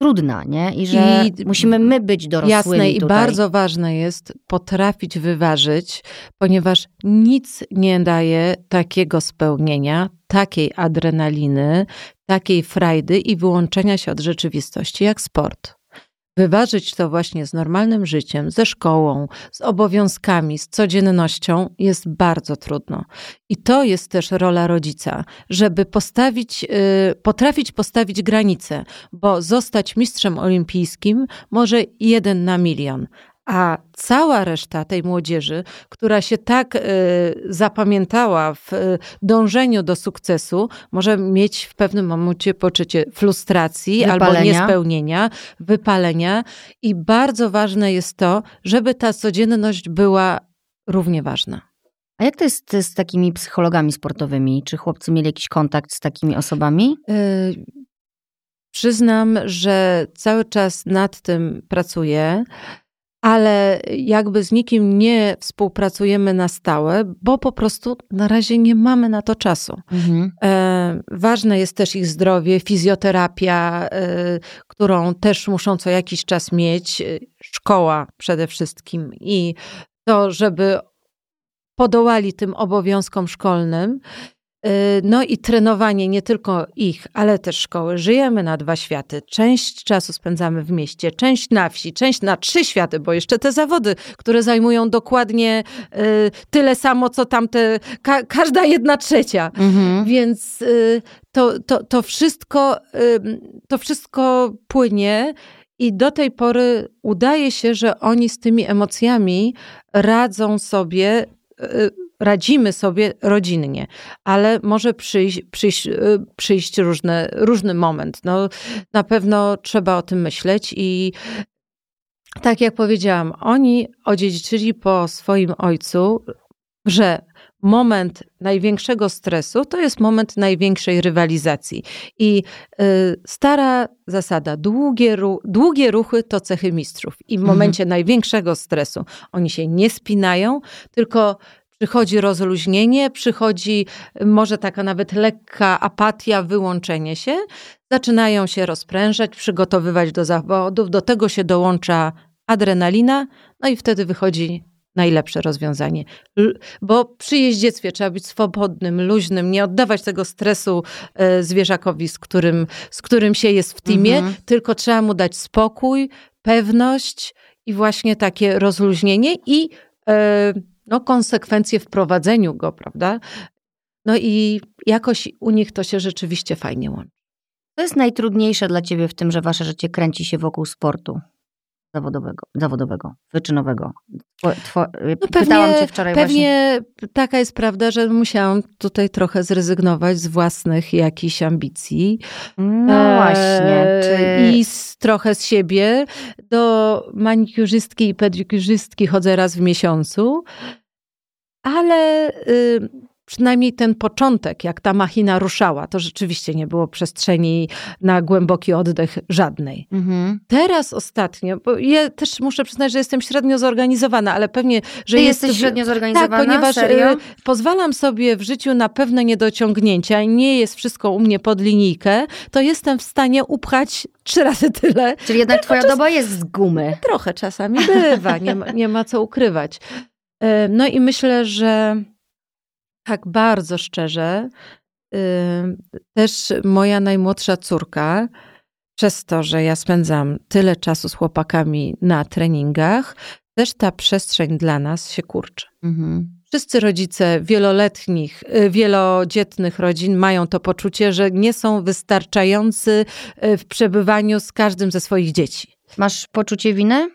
trudna, nie? I że
I-
musimy my być dorosłymi
Jasne i
tutaj.
bardzo ważne jest potrafić wyważyć, ponieważ nic nie daje takiego spełnienia, takiej adrenaliny, takiej frajdy i wyłączenia się od rzeczywistości jak sport. Wyważyć to właśnie z normalnym życiem, ze szkołą, z obowiązkami, z codziennością jest bardzo trudno. I to jest też rola rodzica, żeby postawić, y, potrafić postawić granice, bo zostać mistrzem olimpijskim może jeden na milion. A cała reszta tej młodzieży, która się tak y, zapamiętała w y, dążeniu do sukcesu, może mieć w pewnym momencie poczucie frustracji albo
Wypalenia.
niespełnienia, wypalenia. I bardzo ważne jest to, żeby ta codzienność była równie ważna.
A jak to jest z takimi psychologami sportowymi? Czy chłopcy mieli jakiś kontakt z takimi osobami?
Y, Przyznam, że cały czas nad tym pracuję. Ale jakby z nikim nie współpracujemy na stałe, bo po prostu na razie nie mamy na to czasu. Mhm. E, ważne jest też ich zdrowie, fizjoterapia, e, którą też muszą co jakiś czas mieć, e, szkoła przede wszystkim i to, żeby podołali tym obowiązkom szkolnym. Y, no i trenowanie nie tylko ich, ale też szkoły. Żyjemy na dwa światy. Część czasu spędzamy w mieście, część na wsi, część na trzy światy, bo jeszcze te zawody, które zajmują dokładnie y, tyle samo, co tamte, ka każda jedna trzecia. Mhm. Więc y, to, to, to, wszystko, to wszystko płynie. I do tej pory udaje się, że oni z tymi emocjami radzą sobie radzimy sobie rodzinnie, ale może przyjść, przyjść, y, przyjść różne, różny moment. No, na pewno trzeba o tym myśleć i tak jak powiedziałam, oni odziedziczyli po swoim ojcu, że moment największego stresu to jest moment największej rywalizacji. I y, stara zasada, długie, ru, długie ruchy to cechy mistrzów. I w mhm. momencie mhm. największego stresu oni się nie spinają, tylko przychodzi rozluźnienie, przychodzi może taka nawet lekka apatia, wyłączenie się, zaczynają się rozprężać, przygotowywać do zawodów, do tego się dołącza adrenalina, no i wtedy wychodzi najlepsze rozwiązanie. Bo przy jeździectwie trzeba być swobodnym, luźnym, nie oddawać tego stresu e, zwierzakowi, z którym, z którym się jest w teamie, mhm. tylko trzeba mu dać spokój, pewność i właśnie takie rozluźnienie i e, no, konsekwencje w prowadzeniu go, prawda? No i jakoś u nich to się rzeczywiście fajnie łączy.
Co jest najtrudniejsze dla ciebie w tym, że wasze życie kręci się wokół sportu? zawodowego, zawodowego wyczynowego. Two, no Pytałam cię wczoraj
Pewnie właśnie. taka jest prawda, że musiałam tutaj trochę zrezygnować z własnych jakichś ambicji.
No właśnie.
Czy... I z, trochę z siebie. Do manikurzystki i pedikurzystki chodzę raz w miesiącu. Ale y, przynajmniej ten początek, jak ta machina ruszała, to rzeczywiście nie było przestrzeni na głęboki oddech żadnej. Mhm. Teraz ostatnio, bo ja też muszę przyznać, że jestem średnio zorganizowana, ale pewnie, że
Ty jest... jesteś średnio zorganizowana?
Tak, ponieważ
y, Serio?
pozwalam sobie w życiu na pewne niedociągnięcia i nie jest wszystko u mnie pod linijkę, to jestem w stanie upchać trzy razy tyle.
Czyli jednak twoja czas... doba jest z gumy.
Trochę czasami bywa, nie ma, nie ma co ukrywać. No i myślę, że tak bardzo szczerze, też moja najmłodsza córka, przez to, że ja spędzam tyle czasu z chłopakami na treningach, też ta przestrzeń dla nas się kurczy. Mhm. Wszyscy rodzice wieloletnich, y, wielodzietnych rodzin mają to poczucie, że nie są wystarczający y, w przebywaniu z każdym ze swoich dzieci.
Masz poczucie winy?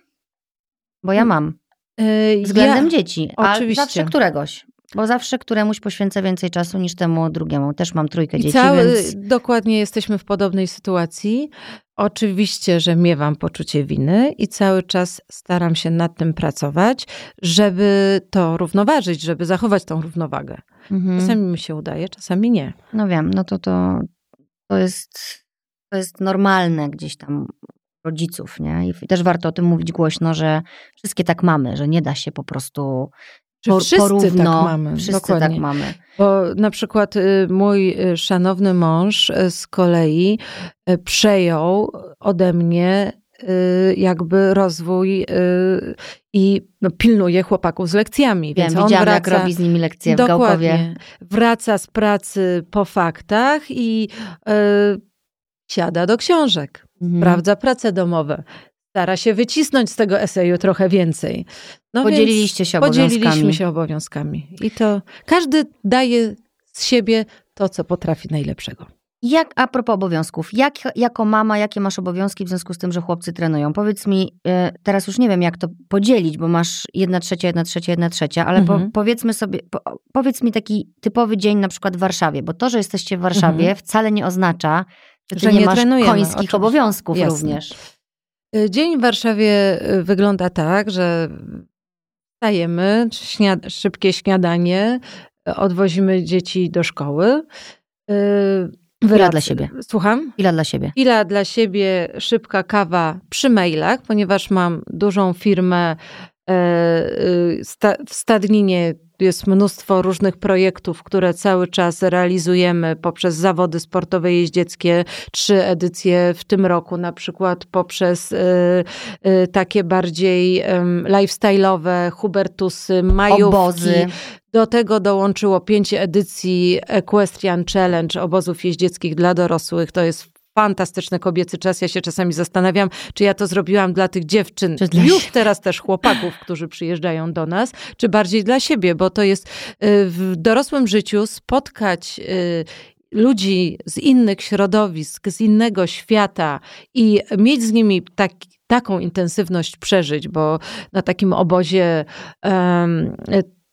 Bo ja mam. Y, Względem ja, dzieci. A oczywiście. zawsze któregoś. Bo zawsze któremuś poświęcę więcej czasu niż temu drugiemu. Też mam trójkę I dzieci, cały, więc...
Dokładnie jesteśmy w podobnej sytuacji. Oczywiście, że miewam poczucie winy i cały czas staram się nad tym pracować, żeby to równoważyć, żeby zachować tą równowagę. Mhm. Czasami mi się udaje, czasami nie.
No wiem, no to to, to, jest, to jest normalne gdzieś tam rodziców, nie? I też warto o tym mówić głośno, że wszystkie tak mamy, że nie da się po prostu
czy wszyscy porówno, tak mamy.
Wszyscy tak Dokładnie. tak mamy.
Bo na przykład y, mój y, szanowny mąż y, z kolei przejął ode mnie jakby rozwój i no, pilnuje chłopaków z lekcjami.
Wiem, więc on wraca, jak robi z nimi lekcje w dokładnie, Gałkowie.
Wraca z pracy po faktach i siada do książek. Mhm. Sprawdza prace domowe stara się wycisnąć z tego eseju trochę więcej.
No Podzieliliście się obowiązkami.
Podzieliliśmy się obowiązkami. I to każdy daje z siebie to, co potrafi najlepszego.
Jak, a propos obowiązków, jak jako mama, jakie masz obowiązki w związku z tym, że chłopcy trenują? Powiedz mi, y, teraz już nie wiem, jak to podzielić, bo masz jedna trzecia, jedna trzecia, jedna trzecia, ale mhm. po, powiedzmy sobie, po, powiedz mi taki typowy dzień na przykład w Warszawie, bo to, że jesteście w Warszawie mhm. wcale nie oznacza, ty że nie, nie masz końskich oczywiście. obowiązków Jasne. również.
Y, dzień w Warszawie y, wygląda tak, że wstajemy, śniad szybkie śniadanie, odwozimy dzieci do szkoły. Y,
Chwila dla siebie.
Słucham?
Chwila dla siebie.
Chwila dla siebie, szybka kawa przy mailach, ponieważ mam dużą firmę w Stadninie jest mnóstwo różnych projektów, które cały czas realizujemy poprzez zawody sportowe jeździeckie, trzy edycje w tym roku, na przykład poprzez y, y, takie bardziej lifestyle'owe hubertusy, majówki.
Obozy.
Do tego dołączyło pięć edycji Equestrian Challenge obozów jeździeckich dla dorosłych. To jest fantastyczny kobiecy czas. Ja się czasami zastanawiam, czy ja to zrobiłam dla tych dziewczyn,
Czy dla
już
siebie.
teraz też chłopaków, którzy przyjeżdżają do nas, czy bardziej dla siebie, bo to jest y, w dorosłym życiu spotkać y, ludzi z innych środowisk, z innego świata i mieć z nimi taki, taką intensywność przeżyć, bo na takim obozie um,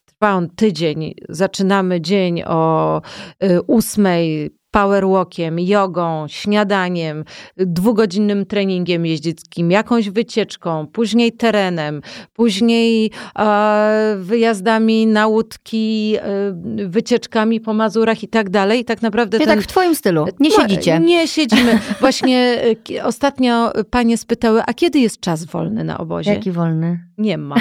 trwa on tydzień. Zaczynamy dzień o y, ósmej, powerwalkiem, jogą, śniadaniem, dwugodzinnym treningiem jeździeckim, jakąś wycieczką, później terenem, później e, wyjazdami na łódki, e, wycieczkami po Mazurach i tak dalej. I tak naprawdę ten,
tak w twoim stylu. Nie siedzicie.
Nie siedzimy. Właśnie e, ostatnio panie spytały, a kiedy jest czas wolny na obozie?
Jaki wolny?
Nie ma.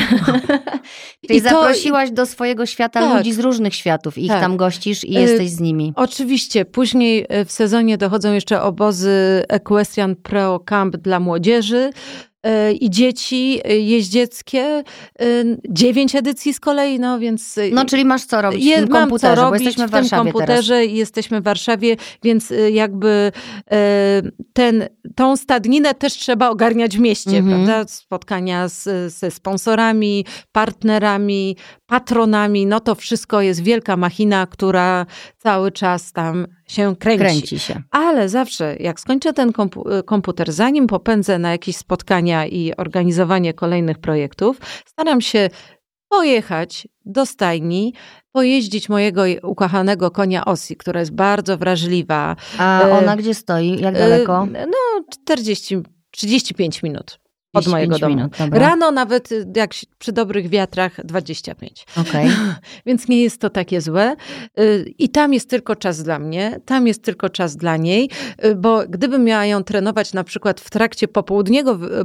Czyli
I to-
zaprosiłaś do swojego świata
Tak.
ludzi z różnych światów ich
Tak.
tam gościsz i
Y,
jesteś z nimi.
Oczywiście, później e, w sezonie dochodzą jeszcze obozy Equestrian Pro Camp dla młodzieży e, i dzieci e, jeździeckie. Dziewięć edycji z kolei, no więc...
No, czyli masz co robić w
je-
tym
mam
komputerze,
co
bo
robić
jesteśmy w
w tym komputerze i jesteśmy w Warszawie, więc jakby ten, tą stadninę też trzeba ogarniać w mieście,
Mhm.
prawda? Spotkania z, ze sponsorami, partnerami, patronami, no to wszystko jest wielka machina, która cały czas tam się kręci.
Kręci się.
Ale zawsze, jak skończę ten kompu- komputer, zanim popędzę na jakieś spotkania i organizowanie kolejnych projektów, staram się pojechać do stajni, pojeździć mojego ukochanego konia Osi, która jest bardzo wrażliwa.
A
E,
ona gdzie stoi? Jak daleko?
E, No, 40, 35 minut od
35
mojego domu.
minut.
Rano nawet, y, jak przy dobrych wiatrach, 25.
Okej.
Więc nie jest to takie złe. Y, I tam jest tylko czas dla mnie, tam jest tylko czas dla niej, y, bo gdybym miała ją trenować na przykład w trakcie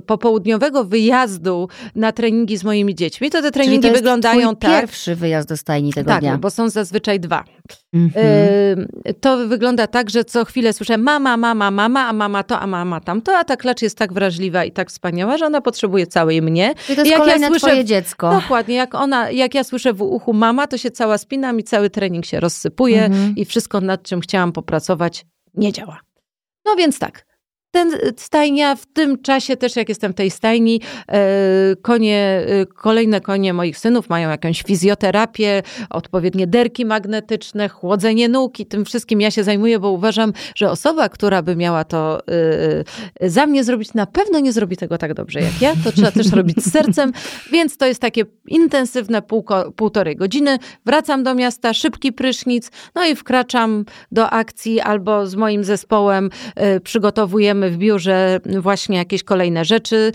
popołudniowego wyjazdu na treningi z moimi dziećmi, to te
Czyli
treningi
to jest
wyglądają
twój
tak.
pierwszy wyjazd do stajni tego
Tak,
dnia.
bo są zazwyczaj dwa.
Mhm.
To wygląda tak, że co chwilę słyszę mama, mama, mama, a mama to, a mama tamto, a ta klacz jest tak wrażliwa i tak wspaniała, że ona potrzebuje całej mnie.
Czyli to jest
jak ja
kolejne
słyszę-
twoje dziecko.
Dokładnie, jak ona, jak ja słyszę w uchu mama, to się cała spinam i cały trening się rozsypuje
Mhm.
i wszystko nad czym chciałam popracować nie działa. No więc tak. Ten stajnia w tym czasie też jak jestem w tej stajni, e, konie, e, kolejne konie moich synów mają jakąś fizjoterapię, odpowiednie derki magnetyczne, chłodzenie nóg i tym wszystkim ja się zajmuję, bo uważam, że osoba, która by miała to e, za mnie zrobić, na pewno nie zrobi tego tak dobrze jak ja. To trzeba też robić z sercem, więc to jest takie intensywne półko, półtorej godziny. Wracam do miasta, szybki prysznic, no i wkraczam do akcji albo z moim zespołem e, przygotowujemy w biurze właśnie jakieś kolejne rzeczy.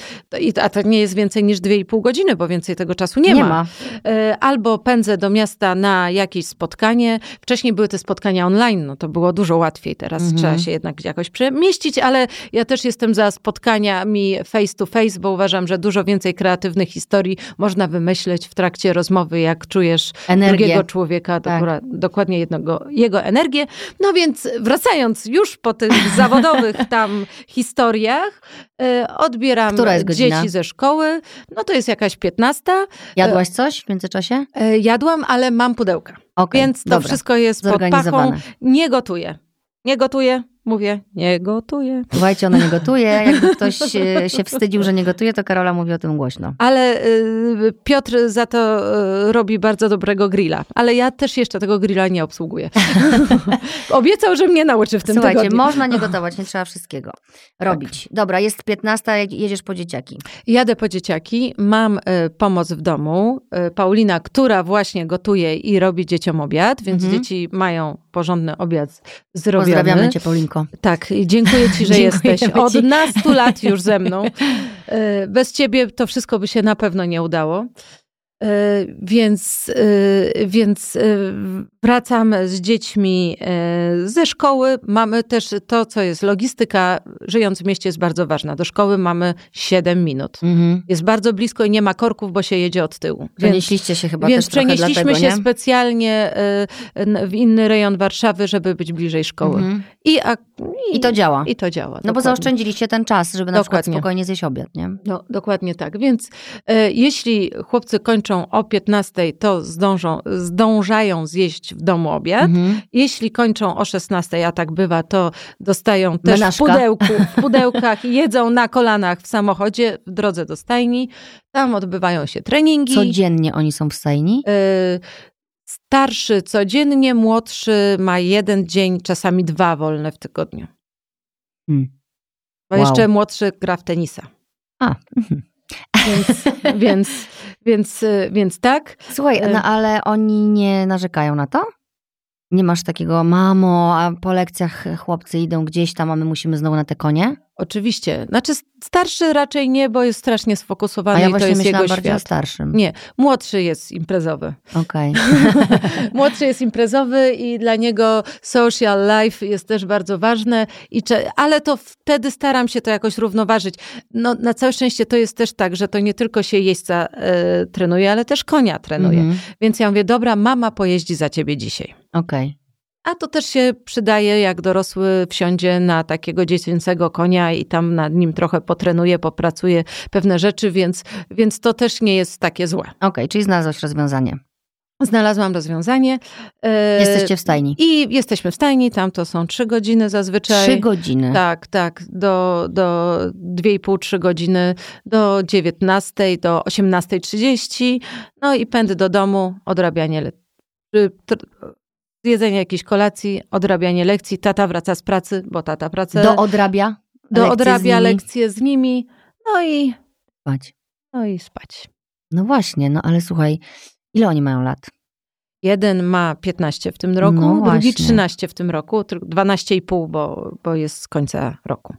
A to nie jest więcej niż 2,5 godziny, bo więcej tego czasu nie,
Nie
ma.
ma.
E, Albo pędzę do miasta na jakieś spotkanie. Wcześniej były te spotkania online, no to było dużo łatwiej. Teraz
Mhm.
trzeba się jednak jakoś przemieścić, ale ja też jestem za spotkaniami face to face, bo uważam, że dużo więcej kreatywnych historii można wymyśleć w trakcie rozmowy, jak czujesz
Energię.
drugiego człowieka,
Tak.
dokładnie jednego, jego energię. No więc wracając już po tych zawodowych tam historiach, e, odbieram dzieci ze szkoły. No to jest jakaś 15.
Jadłaś coś w międzyczasie?
E, Jadłam, ale mam pudełka.
Okej,
Więc to
dobra.
wszystko jest pod pachą. Nie gotuję. Nie gotuję. Mówię, nie gotuję.
Słuchajcie, ona nie gotuje. Jakby ktoś e, się wstydził, że nie gotuje, to Karola mówi o tym głośno.
Ale y, Piotr za to y, robi bardzo dobrego grilla. Ale ja też jeszcze tego grilla nie obsługuję. Obiecał, że mnie nauczy w tym
Słuchajcie,
tygodniu.
można nie gotować, nie trzeba wszystkiego robić. Dobra, jest 15, jak jedziesz po dzieciaki.
Jadę po dzieciaki, mam y, pomoc w domu. Paulina, która właśnie gotuje i robi dzieciom obiad, więc
Mhm.
dzieci mają porządny obiad zrobiony.
Pozdrawiamy cię, Paulinko.
Tak, i dziękuję ci, że jesteś od
ci.
nastu lat już ze mną. E, Bez ciebie to wszystko by się na pewno nie udało. E, więc, e, więc e, wracamy z dziećmi ze szkoły. Mamy też to, co jest logistyka. Żyjąc w mieście jest bardzo ważna. Do szkoły mamy 7 minut. Mhm. Jest bardzo blisko i nie ma korków, bo się jedzie od tyłu.
Przenieśliście się chyba
Więc
też
przenieśliśmy
dlatego,
się
nie?
specjalnie w inny rejon Warszawy, żeby być bliżej szkoły. Mhm.
I, a, i, I, to działa.
I to działa. No
dokładnie. bo zaoszczędziliście ten czas, żeby na dokładnie. przykład spokojnie zjeść obiad, nie?
No, dokładnie tak. Więc e, jeśli chłopcy kończą kończą o 15, to zdążą, zdążają zjeść w domu obiad. Mhm. Jeśli kończą o 16, a tak bywa, to dostają też Menażka. w pudełku, w pudełkach, jedzą na kolanach w samochodzie w drodze do stajni. Tam odbywają się treningi.
Codziennie oni są w stajni? Y
starszy codziennie, młodszy ma jeden dzień, czasami dwa wolne w tygodniu. Hmm. Bo wow. jeszcze młodszy gra w tenisa.
A. Mhm.
Więc, więc, więc, więc tak.
Słuchaj, e, no ale oni nie narzekają na to? Nie masz takiego, mamo, a po lekcjach chłopcy idą gdzieś tam, a my musimy znowu na te konie?
Oczywiście. Znaczy starszy raczej nie, bo jest strasznie sfokusowany a ja i to jest jego
bardziej świat. o starszym.
Nie, młodszy jest imprezowy.
Okej.
Okay. młodszy jest imprezowy i dla niego social life jest też bardzo ważne, i ale to wtedy staram się to jakoś równoważyć. No, na całe szczęście to jest też tak, że to nie tylko się jeźdźca y, trenuje, ale też konia trenuje. Mm -hmm. Więc ja mówię, dobra, mama pojeździ za ciebie dzisiaj.
Okej. Okay.
A to też się przydaje, jak dorosły wsiądzie na takiego dziecięcego konia i tam nad nim trochę potrenuje, popracuje pewne rzeczy, więc, więc to też nie jest takie złe. Okej,
okay, czyli znalazłaś rozwiązanie.
Znalazłam rozwiązanie.
E, Jesteście w stajni.
I jesteśmy w stajni, tam to są trzy godziny zazwyczaj.
Trzy godziny?
Tak, tak. Do, do dwie i pół, trzy godziny, do 19, do 18.30. No i pęd do domu, odrabianie zjedzenie jakiejś kolacji, odrabianie lekcji, tata wraca z pracy, bo tata pracę...
Do odrabia?
Do odrabia lekcje z nimi, no i...
Spać.
No i spać.
No właśnie, no ale słuchaj, ile oni mają lat?
Jeden ma 15 w tym roku, no drugi 13 w tym roku, 12,5, bo, bo jest z końca roku.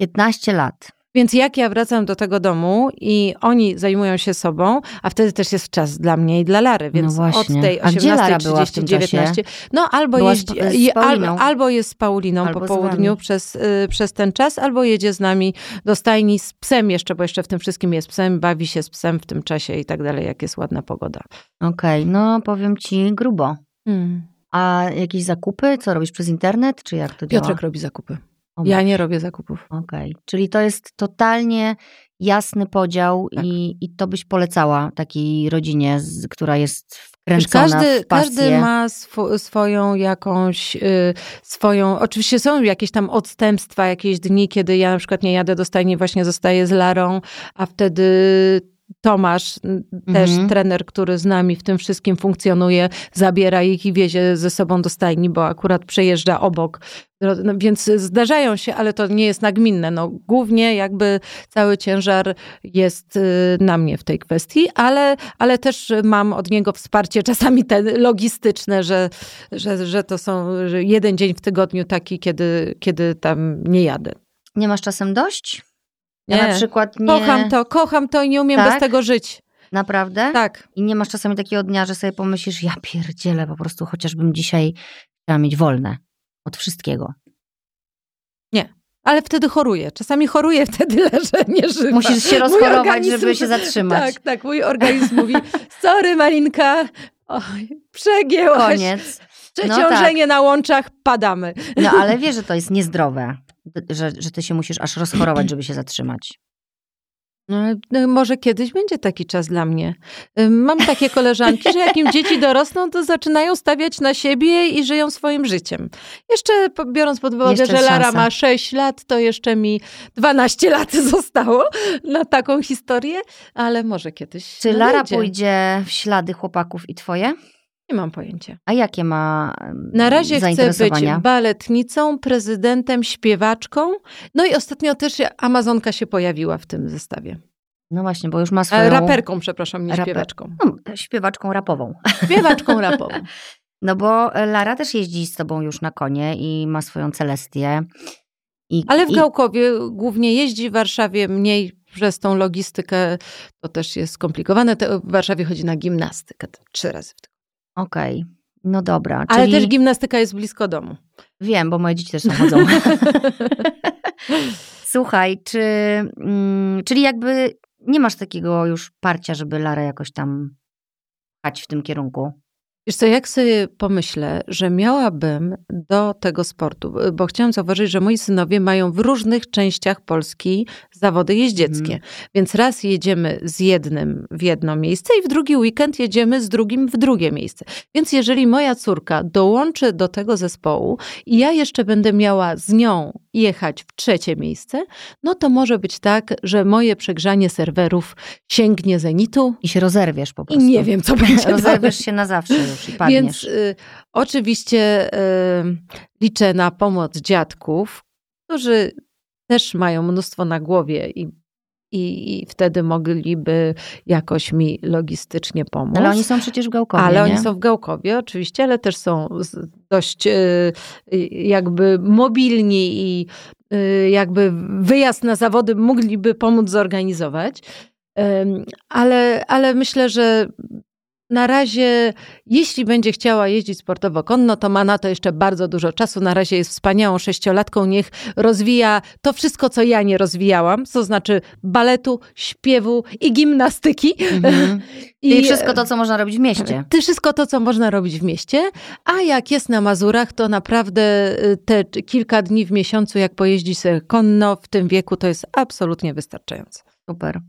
15 lat.
Więc jak ja wracam do tego domu i oni zajmują się sobą, a wtedy też jest czas dla mnie i dla Lary, więc no od tej 18.30, 19. No albo, jeździ, albo, albo jest z Pauliną albo po południu przez, y, przez ten czas, albo jedzie z nami do stajni z psem jeszcze, bo jeszcze w tym wszystkim jest psem, bawi się z psem w tym czasie i tak dalej, jak jest ładna pogoda.
Okej, okay, no powiem ci grubo. Hmm. A jakieś zakupy? Co robisz przez internet, czy jak to
działa? Piotrek robi zakupy. Ja nie robię zakupów.
Okej, okay. czyli to jest totalnie jasny podział tak. i, i to byś polecała takiej rodzinie, z, która jest wkręcona każdy, w pasję.
Każdy ma sw swoją jakąś, y, swoją, oczywiście są jakieś tam odstępstwa, jakieś dni, kiedy ja na przykład nie jadę do stajni, właśnie zostaję z Larą, a wtedy Tomasz, też mhm. trener, który z nami w tym wszystkim funkcjonuje, zabiera ich i wiezie ze sobą do stajni, bo akurat przejeżdża obok. No, więc zdarzają się, ale to nie jest nagminne. No, głównie jakby cały ciężar jest y, na mnie w tej kwestii, ale, ale też mam od niego wsparcie czasami te logistyczne, że, że, że to są jeden dzień w tygodniu taki, kiedy, kiedy tam nie jadę.
Nie masz czasem dość? Ja nie. na przykład nie...
Kocham to, kocham to i nie umiem tak? bez tego żyć.
Naprawdę?
Tak.
I nie masz czasami takiego dnia, że sobie pomyślisz, ja pierdzielę, po prostu chociażbym dzisiaj chciała mieć wolne od wszystkiego.
Nie. Ale wtedy choruję. Czasami choruję, wtedy leżę, nie żyję.
Musisz się rozchorować, organizm, żeby się zatrzymać.
Tak, tak. Mój organizm mówi, sorry Malinka, Oj, przegięłaś.
Koniec.
Przeciążenie no tak. na łączach, padamy.
No ale wiesz, że to jest niezdrowe że, że ty się musisz aż rozchorować, żeby się zatrzymać.
No, no, może kiedyś będzie taki czas dla mnie. Mam takie koleżanki, że jak im dzieci dorosną, to zaczynają stawiać na siebie i żyją swoim życiem. Jeszcze biorąc pod uwagę, że Lara ma 6 lat, to jeszcze mi 12 lat zostało na taką historię, ale może kiedyś.
Czy Lara pójdzie w ślady chłopaków i twoje?
Nie mam pojęcia.
A jakie ma
Na razie chcę być baletnicą, prezydentem, śpiewaczką. No i ostatnio też Amazonka się pojawiła w tym zestawie.
No właśnie, bo już ma swoją...
Raperką, przepraszam, nie Raper... śpiewaczką.
No, śpiewaczką rapową.
Śpiewaczką rapową.
No bo Lara też jeździ z tobą już na konie i ma swoją Celestię.
I, Ale w i... Gałkowie głównie jeździ, w Warszawie mniej przez tą logistykę to też jest skomplikowane. W Warszawie chodzi na gimnastykę trzy razy w tygodniu.
Okej, okay. no dobra.
Ale też gimnastyka jest blisko domu.
Wiem, bo moje dzieci też tam chodzą. Słuchaj, czy, mm, czyli jakby nie masz takiego już parcia, żeby Lara jakoś tam chać w tym kierunku?
Wiesz co, jak sobie pomyślę, że miałabym do tego sportu, bo chciałam zauważyć, że moi synowie mają w różnych częściach Polski zawody jeździeckie. Mm. Więc raz jedziemy z jednym w jedno miejsce i w drugi weekend jedziemy z drugim w drugie miejsce. Więc jeżeli moja córka dołączy do tego zespołu i ja jeszcze będę miała z nią jechać w trzecie miejsce, no to może być tak, że moje przegrzanie serwerów sięgnie zenitu.
I się rozerwiesz po prostu.
I nie wiem, co będzie.
Rozerwiesz się na zawsze już i padniesz.
Więc y, oczywiście y, liczę na pomoc dziadków, którzy też mają mnóstwo na głowie i i, i, wtedy mogliby jakoś mi logistycznie pomóc.
Ale oni są przecież w Gałkowie.
Ale
nie?
oni są w Gałkowie, oczywiście, ale też są dość y, jakby mobilni i jakby wyjazd na zawody mogliby pomóc zorganizować. Ale, ale myślę, że na razie, jeśli będzie chciała jeździć sportowo konno, to ma na to jeszcze bardzo dużo czasu. Na razie jest wspaniałą sześciolatką. Niech rozwija to wszystko, co ja nie rozwijałam, to znaczy baletu, śpiewu i gimnastyki. Mhm.
I wszystko to, co można robić w mieście.
Ty wszystko to, co można robić w mieście. A jak jest na Mazurach, to naprawdę y, te kilka dni w miesiącu, jak pojeździ konno w tym wieku, to jest absolutnie wystarczające.
Super.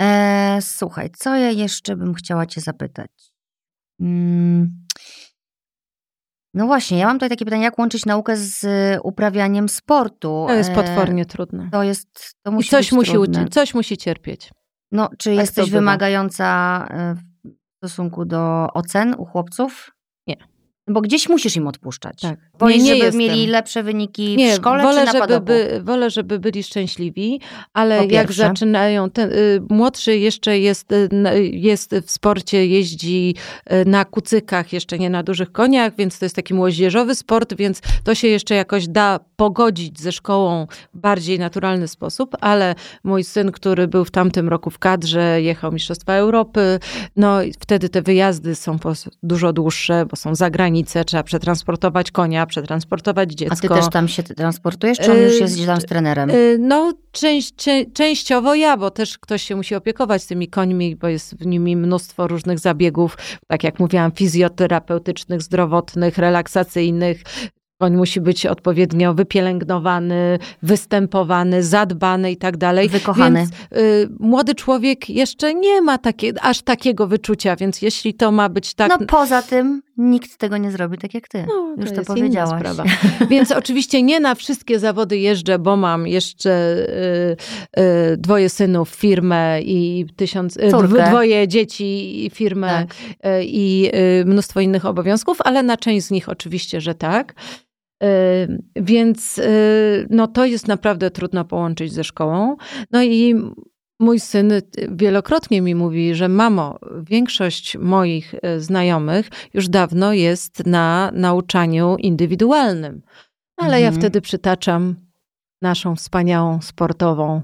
E, słuchaj, co ja jeszcze bym chciała Cię zapytać? Mm. No właśnie, ja mam tutaj takie pytanie, jak łączyć naukę z uprawianiem sportu?
To jest e, potwornie e, trudne.
To jest, to musi
I coś
musi,
trudne. coś musi cierpieć.
No, czy tak jesteś wymagająca e, w stosunku do ocen u chłopców?
Nie.
Bo gdzieś musisz im odpuszczać.
Tak.
Wolisz,
nie, nie
żeby
jestem.
mieli lepsze wyniki
nie,
w szkole
wolę,
czy na
żeby by, Wolę, żeby byli szczęśliwi, ale jak zaczynają, ten, y, młodszy jeszcze jest, y, jest w sporcie, jeździ y, na kucykach, jeszcze nie na dużych koniach, więc to jest taki młodzieżowy sport, więc to się jeszcze jakoś da pogodzić ze szkołą w bardziej naturalny sposób, ale mój syn, który był w tamtym roku w kadrze, jechał Mistrzostwa Europy, no wtedy te wyjazdy są dużo dłuższe, bo są za granicę, trzeba przetransportować konia, przetransportować dziecko.
A ty też tam się transportujesz, czy on już jest tam z trenerem?
No część, częściowo ja, bo też ktoś się musi opiekować tymi końmi, bo jest w nimi mnóstwo różnych zabiegów, tak jak mówiłam, fizjoterapeutycznych, zdrowotnych, relaksacyjnych, Koń musi być odpowiednio wypielęgnowany, występowany, zadbany i tak dalej.
Wykochany.
Więc y, młody człowiek jeszcze nie ma takie, aż takiego wyczucia, więc jeśli to ma być tak...
No poza tym nikt tego nie zrobi tak jak ty. No, Już to, to powiedziałaś.
Więc oczywiście nie na wszystkie zawody jeżdżę, bo mam jeszcze y, y, dwoje synów, firmę i tysiąc, y, dwoje dzieci i firmę tak. Y, i y, mnóstwo innych obowiązków, ale na część z nich oczywiście, że tak. Więc no, to jest naprawdę trudno połączyć ze szkołą. No i mój syn wielokrotnie mi mówi, że mamo, większość moich e, znajomych już dawno jest na nauczaniu indywidualnym. Ale mhm. ja wtedy przytaczam naszą wspaniałą sportową,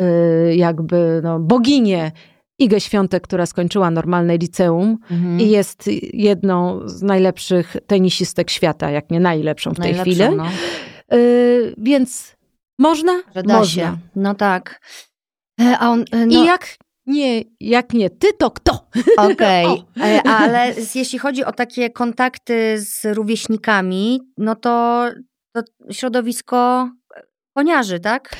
y, jakby no, boginię Igę Świątek, która skończyła normalne liceum mhm. i jest jedną z najlepszych tenisistek świata, jak nie najlepszą w tej Najlepszą, chwili. No. Y, więc można?
Że da
można.
Się. No tak. E,
a on, e, no... I jak nie, jak nie ty, to kto?
Okej, okay. E, ale jeśli chodzi o takie kontakty z rówieśnikami, no to, to środowisko koniarzy, tak?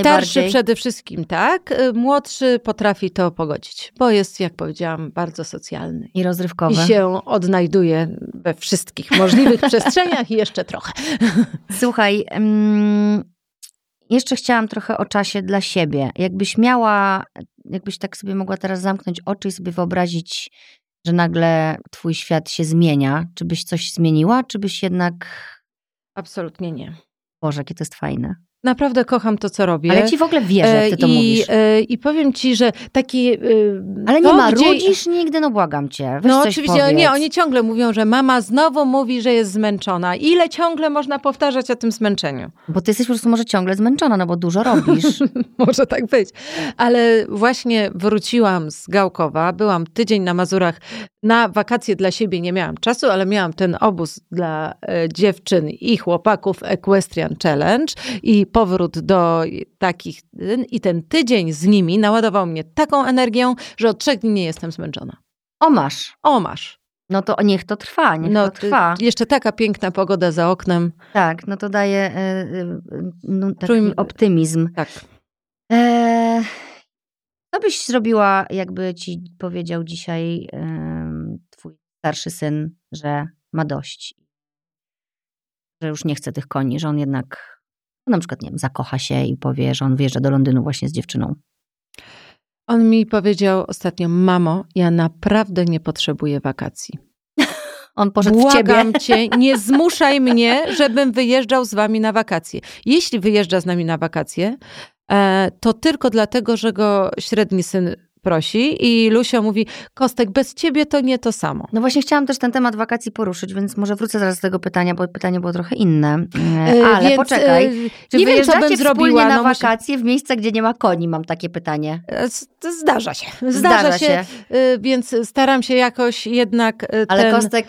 Starszy przede wszystkim, tak. Młodszy potrafi to pogodzić, bo jest, jak powiedziałam, bardzo socjalny.
I rozrywkowy.
I się odnajduje we wszystkich możliwych przestrzeniach i jeszcze trochę.
Słuchaj, mm, jeszcze chciałam trochę o czasie dla siebie. Jakbyś miała, jakbyś tak sobie mogła teraz zamknąć oczy i sobie wyobrazić, że nagle twój świat się zmienia, czy byś coś zmieniła, czy byś jednak...
Absolutnie nie.
Boże, jakie to jest fajne.
Naprawdę kocham to, co robię.
Ale ci w ogóle wierzę, jak ty to
I,
mówisz.
e, I powiem ci, że taki. e,
Ale nie
to,
marudzisz nigdy, no błagam cię. Weź
No oczywiście,
powiedz.
nie, oni ciągle mówią, że mama znowu mówi, że jest zmęczona. Ile ciągle można powtarzać o tym zmęczeniu?
Bo ty jesteś po prostu może ciągle zmęczona, no bo dużo robisz.
Może tak być. Ale właśnie wróciłam z Gałkowa, byłam tydzień na Mazurach. Na wakacje dla siebie nie miałam czasu, ale miałam ten obóz dla e, dziewczyn i chłopaków Equestrian Challenge i powrót do takich. I ten tydzień z nimi naładował mnie taką energią, że od trzech dni nie jestem zmęczona.
O masz.
O, masz.
No to niech to trwa, niech
No,
to trwa.
jeszcze taka piękna pogoda za oknem.
Tak, no to daje y, y, no, taki
Czujmy-
optymizm.
Tak.
Eee, co byś zrobiła, jakby ci powiedział dzisiaj twój starszy syn, że ma dość? Że już nie chce tych koni, że on jednak na przykład, nie wiem, zakocha się i powie, że on wyjeżdża do Londynu właśnie z dziewczyną.
On mi powiedział ostatnio, mamo, ja naprawdę nie potrzebuję wakacji.
On poszedł w ciebie.
Błagam cię, nie zmuszaj mnie, żebym wyjeżdżał z wami na wakacje. Jeśli wyjeżdża z nami na wakacje, e, to tylko dlatego, że go średni syn prosi i Lusia mówi, Kostek, bez ciebie to nie to samo.
No właśnie chciałam też ten temat wakacji poruszyć, więc może wrócę zaraz do tego pytania, bo pytanie było trochę inne. E,
E,
Ale
więc,
poczekaj.
e,
Czy
nie wiem, co bym
wspólnie
zrobiła.
na
no
wakacje w miejsca, gdzie nie ma koni? Mam takie pytanie.
Zdarza się. Zdarza,
Zdarza
się,
się.
więc staram się jakoś jednak
Ale
ten...
Kostek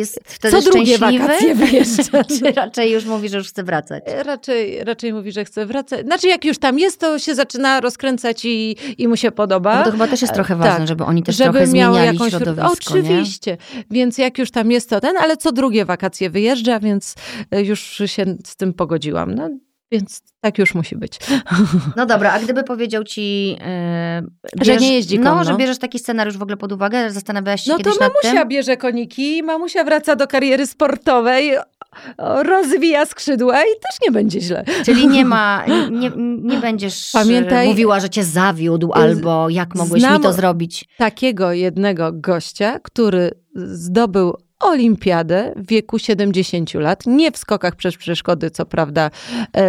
jest wtedy
Co drugie wakacje wyjeżdża.
Czy raczej już mówi, że już chce wracać?
E, Raczej, raczej mówi, że chce wracać. Znaczy, jak już tam jest, to się zaczyna rozkręcać i, i mu się podoba.
No to chyba też jest trochę
E,
ważne,
tak.
żeby oni też
żeby
trochę
miał
zmieniali
jakąś
środowisko, nie?
Oczywiście. Więc jak już tam jest, to ten, ale co drugie wakacje wyjeżdża, więc e, już się z tym pogodziłam. No, więc tak już musi być.
No dobra, a gdyby powiedział ci, yy,
Że nie jeździ
No,
konno.
że bierzesz taki scenariusz w ogóle pod uwagę, zastanawiałaś się
No to
kiedyś nad
mamusia
tym?
bierze koniki, mamusia wraca do kariery sportowej, rozwija skrzydła i też nie będzie źle.
Czyli nie ma, nie, nie będziesz
Pamiętaj-
e, mówiła, że cię zawiódł, albo jak mogłeś mi to zrobić.
Takiego jednego gościa, który zdobył olimpiadę w wieku 70 lat, nie w skokach przez przeszkody, co prawda, e,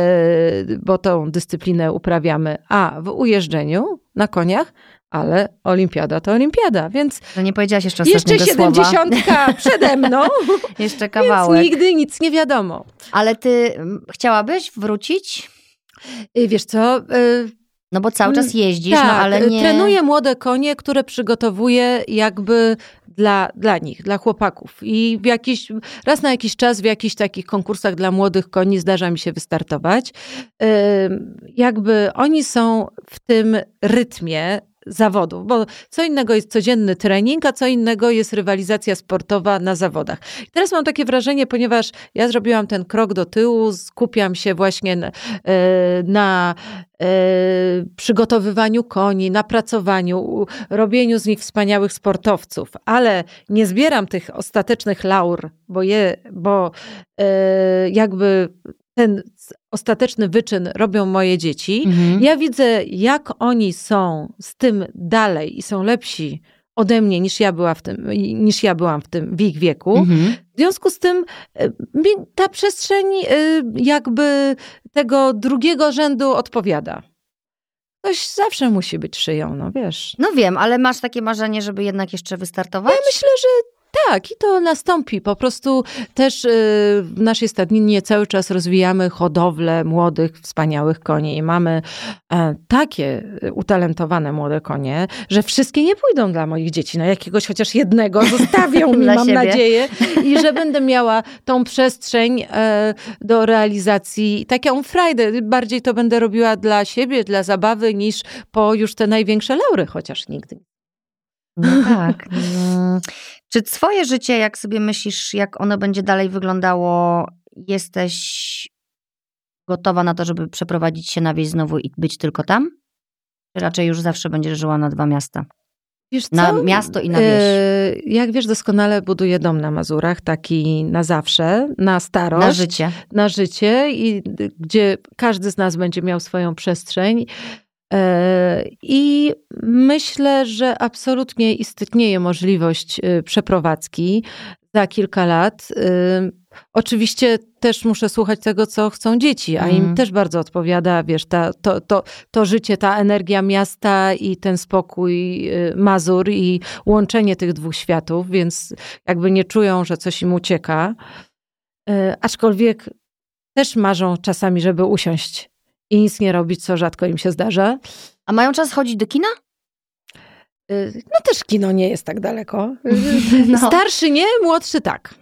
bo tą dyscyplinę uprawiamy, a w ujeżdżeniu na koniach, ale olimpiada to olimpiada, więc
Że nie powiedziałaś jeszcze
jeszcze
ostatniego słowa.
70 przede mną,
Jeszcze
więc
kawałek.
nigdy nic nie wiadomo.
Ale ty mm, chciałabyś wrócić?
I wiesz co, e,
No bo cały czas jeździsz,
tak,
no ale nie...
trenuję młode konie, które przygotowuję jakby dla, dla nich, dla chłopaków. I w jakiś, raz na jakiś czas w jakichś takich konkursach dla młodych koni zdarza mi się wystartować. Jakby oni są w tym rytmie zawodów, bo co innego jest codzienny trening, a co innego jest rywalizacja sportowa na zawodach. I teraz mam takie wrażenie, ponieważ ja zrobiłam ten krok do tyłu, skupiam się właśnie na, e, na e, przygotowywaniu koni, na pracowaniu, robieniu z nich wspaniałych sportowców, ale nie zbieram tych ostatecznych laur, bo, je, bo e, jakby ten ostateczny wyczyn robią moje dzieci.
Mhm.
Ja widzę, jak oni są z tym dalej i są lepsi ode mnie niż ja, była w tym, niż ja byłam w tym w ich wieku.
Mhm.
W związku z tym e, ta przestrzeń e, jakby tego drugiego rzędu odpowiada. Ktoś zawsze musi być szyją, no wiesz.
No wiem, ale masz takie marzenie, żeby jednak jeszcze wystartować?
Myślę, że tak i to nastąpi. Po prostu też y, w naszej stadninie cały czas rozwijamy hodowlę młodych, wspaniałych koni i mamy e, takie utalentowane młode konie, że wszystkie nie pójdą dla moich dzieci. No jakiegoś chociaż jednego zostawią mi, mam
siebie.
nadzieję. I że będę miała tą przestrzeń e, do realizacji, taką frajdę. Bardziej to będę robiła dla siebie, dla zabawy, niż po już te największe laury, chociaż nigdy.
No tak. Mm. Czy swoje życie, jak sobie myślisz, jak ono będzie dalej wyglądało, jesteś gotowa na to, żeby przeprowadzić się na wieś znowu i być tylko tam? Czy raczej już zawsze będziesz żyła na dwa miasta?
Wiesz
Na miasto i na wieś.
E, Jak wiesz, doskonale buduję dom na Mazurach, taki na zawsze, na starość,
Na życie.
na życie i gdzie każdy z nas będzie miał swoją przestrzeń. E, I myślę, że absolutnie istnieje możliwość e, przeprowadzki za kilka lat. E, Oczywiście też muszę słuchać tego, co chcą dzieci, a im
Mm.
też bardzo odpowiada, wiesz, ta, to, to, to życie, ta energia miasta i ten spokój y, Mazur i łączenie tych dwóch światów, więc jakby nie czują, że coś im ucieka. Y, Aczkolwiek też marzą czasami, żeby usiąść i nic nie robić, co rzadko im się zdarza.
A mają czas chodzić do kina?
Y, No też kino nie jest tak daleko.
No.
Starszy nie, młodszy tak.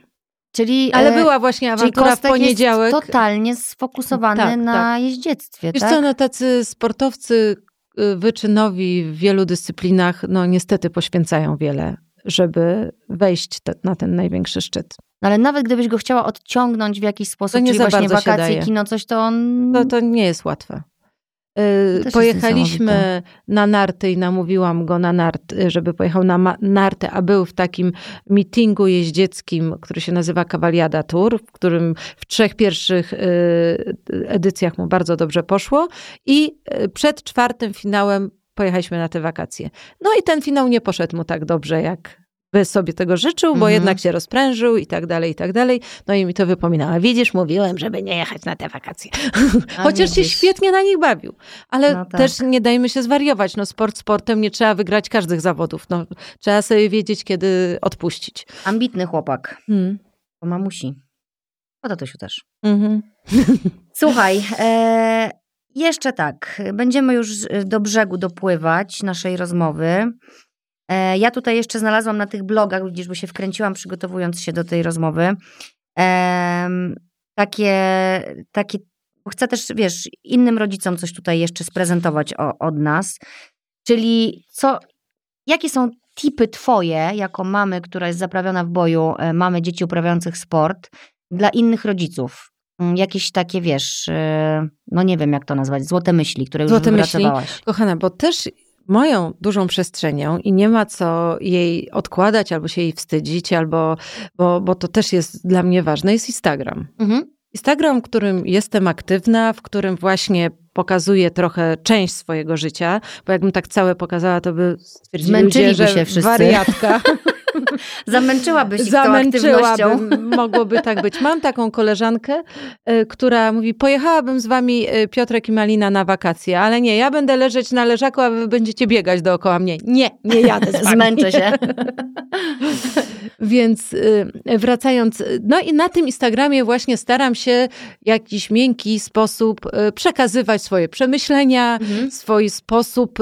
Czyli,
Ale
e,
była właśnie awantura w poniedziałek.
jest totalnie sfokusowany
Tak,
na
tak.
jeździectwie,
Wiesz
tak?
co, no tacy sportowcy y, wyczynowi w wielu dyscyplinach, no niestety poświęcają wiele, żeby wejść te, na ten największy szczyt.
No ale nawet gdybyś go chciała odciągnąć w jakiś sposób,
To nie
czyli
za
właśnie wakacje, kino, coś, to on...
No to nie jest łatwe.
To
Y,
jest
Pojechaliśmy na narty i namówiłam go na narty, żeby pojechał na ma- narty, a był w takim meetingu jeździeckim, który się nazywa Kawaliada Tour, w którym w trzech pierwszych y, edycjach mu bardzo dobrze poszło i y, przed czwartym finałem pojechaliśmy na te wakacje. No i ten finał nie poszedł mu tak dobrze, jak by sobie tego życzył, bo
Mhm.
jednak się rozprężył i tak dalej, i tak dalej. No i mi to wypominała. Widzisz, mówiłem, żeby nie jechać na te wakacje. Chociaż się świetnie na nich bawił. Ale
No tak.
też nie dajmy się zwariować. No sport sportem, nie trzeba wygrać każdych zawodów. No, trzeba sobie wiedzieć, kiedy odpuścić.
Ambitny chłopak.
Hmm.
To mamusi. O tatusiu też.
Mhm.
Słuchaj, e, jeszcze tak. Będziemy już do brzegu dopływać naszej rozmowy. E, ja tutaj jeszcze znalazłam na tych blogach, widzisz, bo się wkręciłam przygotowując się do tej rozmowy. takie, takie, bo chcę też, wiesz, innym rodzicom coś tutaj jeszcze sprezentować o, od nas. Czyli co, jakie są tipy twoje, jako mamy, która jest zaprawiona w boju, e, mamy dzieci uprawiających sport, dla innych rodziców? Mm, Jakieś takie, wiesz, e, no nie wiem jak to nazwać, złote myśli, które już
Złote myśli? Kochana, bo też moją dużą przestrzenią i nie ma co jej odkładać, albo się jej wstydzić, albo, bo, bo to też jest dla mnie ważne, jest Instagram.
Mhm.
Instagram, w którym jestem aktywna, w którym właśnie pokazuję trochę część swojego życia, bo jakbym tak całe pokazała, to by stwierdzili ludzie, że
się wszyscy.
wariatka.
Zamęczyłabyś ich tą.
Zamęczyłabym, mogłoby tak być. Mam taką koleżankę, y, która mówi, pojechałabym z wami y, Piotrek i Malina na wakacje, ale nie, ja będę leżeć na leżaku, a wy będziecie biegać dookoła mnie. Nie, nie jadę z wami.
Zmęczę się.
Więc y, wracając, no i na tym Instagramie właśnie staram się w jakiś miękki sposób przekazywać swoje przemyślenia,
Mhm.
swój sposób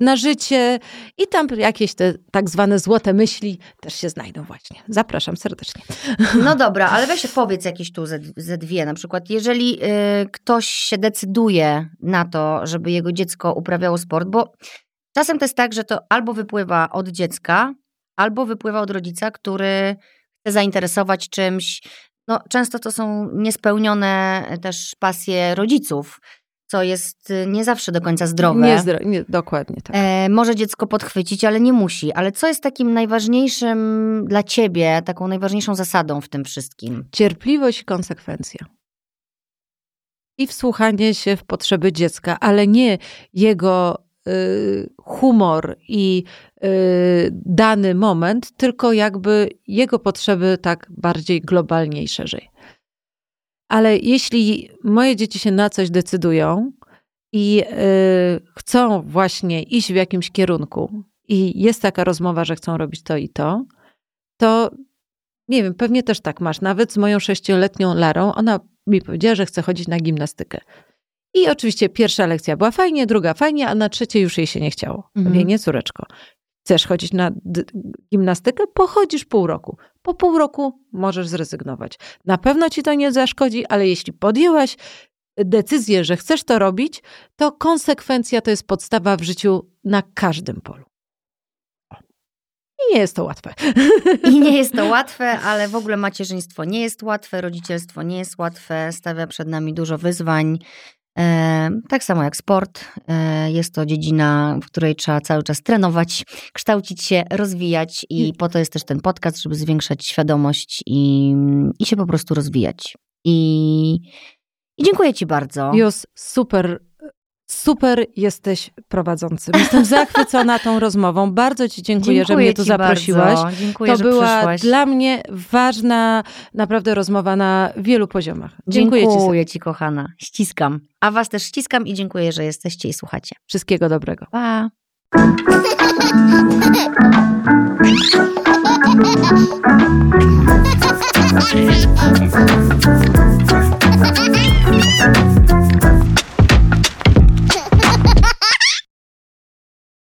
na życie i tam jakieś te tak zwane złote myśli też się znajdą właśnie. Zapraszam serdecznie.
No dobra, ale weź powiedz jakieś tu ze, ze dwie. Na przykład, jeżeli y, ktoś się decyduje na to, żeby jego dziecko uprawiało sport, bo czasem to jest tak, że to albo wypływa od dziecka, albo wypływa od rodzica, który chce zainteresować czymś. No, często to są niespełnione też pasje rodziców, co jest y, nie zawsze do końca zdrowe.
Nie, zdro- nie, dokładnie tak.
E, może dziecko podchwycić, ale nie musi. Ale co jest takim najważniejszym dla ciebie, taką najważniejszą zasadą w tym wszystkim?
Cierpliwość i konsekwencja. I wsłuchanie się w potrzeby dziecka, ale nie jego y, humor i y, dany moment, tylko jakby jego potrzeby tak bardziej globalnie i szerzej. Ale jeśli moje dzieci się na coś decydują i y, chcą właśnie iść w jakimś kierunku i jest taka rozmowa, że chcą robić to i to, to nie wiem, pewnie też tak masz. Nawet z moją sześcioletnią Larą, ona mi powiedziała, że chce chodzić na gimnastykę. I oczywiście pierwsza lekcja była fajnie, druga fajnie, a na trzeciej już jej się nie chciało.
Mhm.
Mówię, nie córeczko, chcesz chodzić na gimnastykę? Pochodzisz pół roku. Po pół roku możesz zrezygnować. Na pewno ci to nie zaszkodzi, ale jeśli podjęłaś decyzję, że chcesz to robić, to konsekwencja to jest podstawa w życiu na każdym polu. I nie jest to łatwe.
I nie jest to łatwe, ale w ogóle macierzyństwo nie jest łatwe, rodzicielstwo nie jest łatwe, stawia przed nami dużo wyzwań. E, tak samo jak sport. E, jest to dziedzina, w której trzeba cały czas trenować, kształcić się, rozwijać i po to jest też ten podcast, żeby zwiększać świadomość i, i się po prostu rozwijać. I, I dziękuję Ci bardzo.
Jos, super, Super jesteś prowadzącym. Jestem zachwycona tą rozmową. Bardzo Ci dziękuję,
dziękuję
że mnie tu
ci
zaprosiłaś.
Bardzo. Dziękuję,
to
że
była
przyszłaś.
dla mnie ważna, naprawdę rozmowa na wielu poziomach.
Dziękuję,
Dziękuję,
dziękuję
Ci.
ci, kochana. Ściskam. A was też ściskam i dziękuję, że jesteście i słuchacie.
Wszystkiego dobrego.
Pa!
Thank you.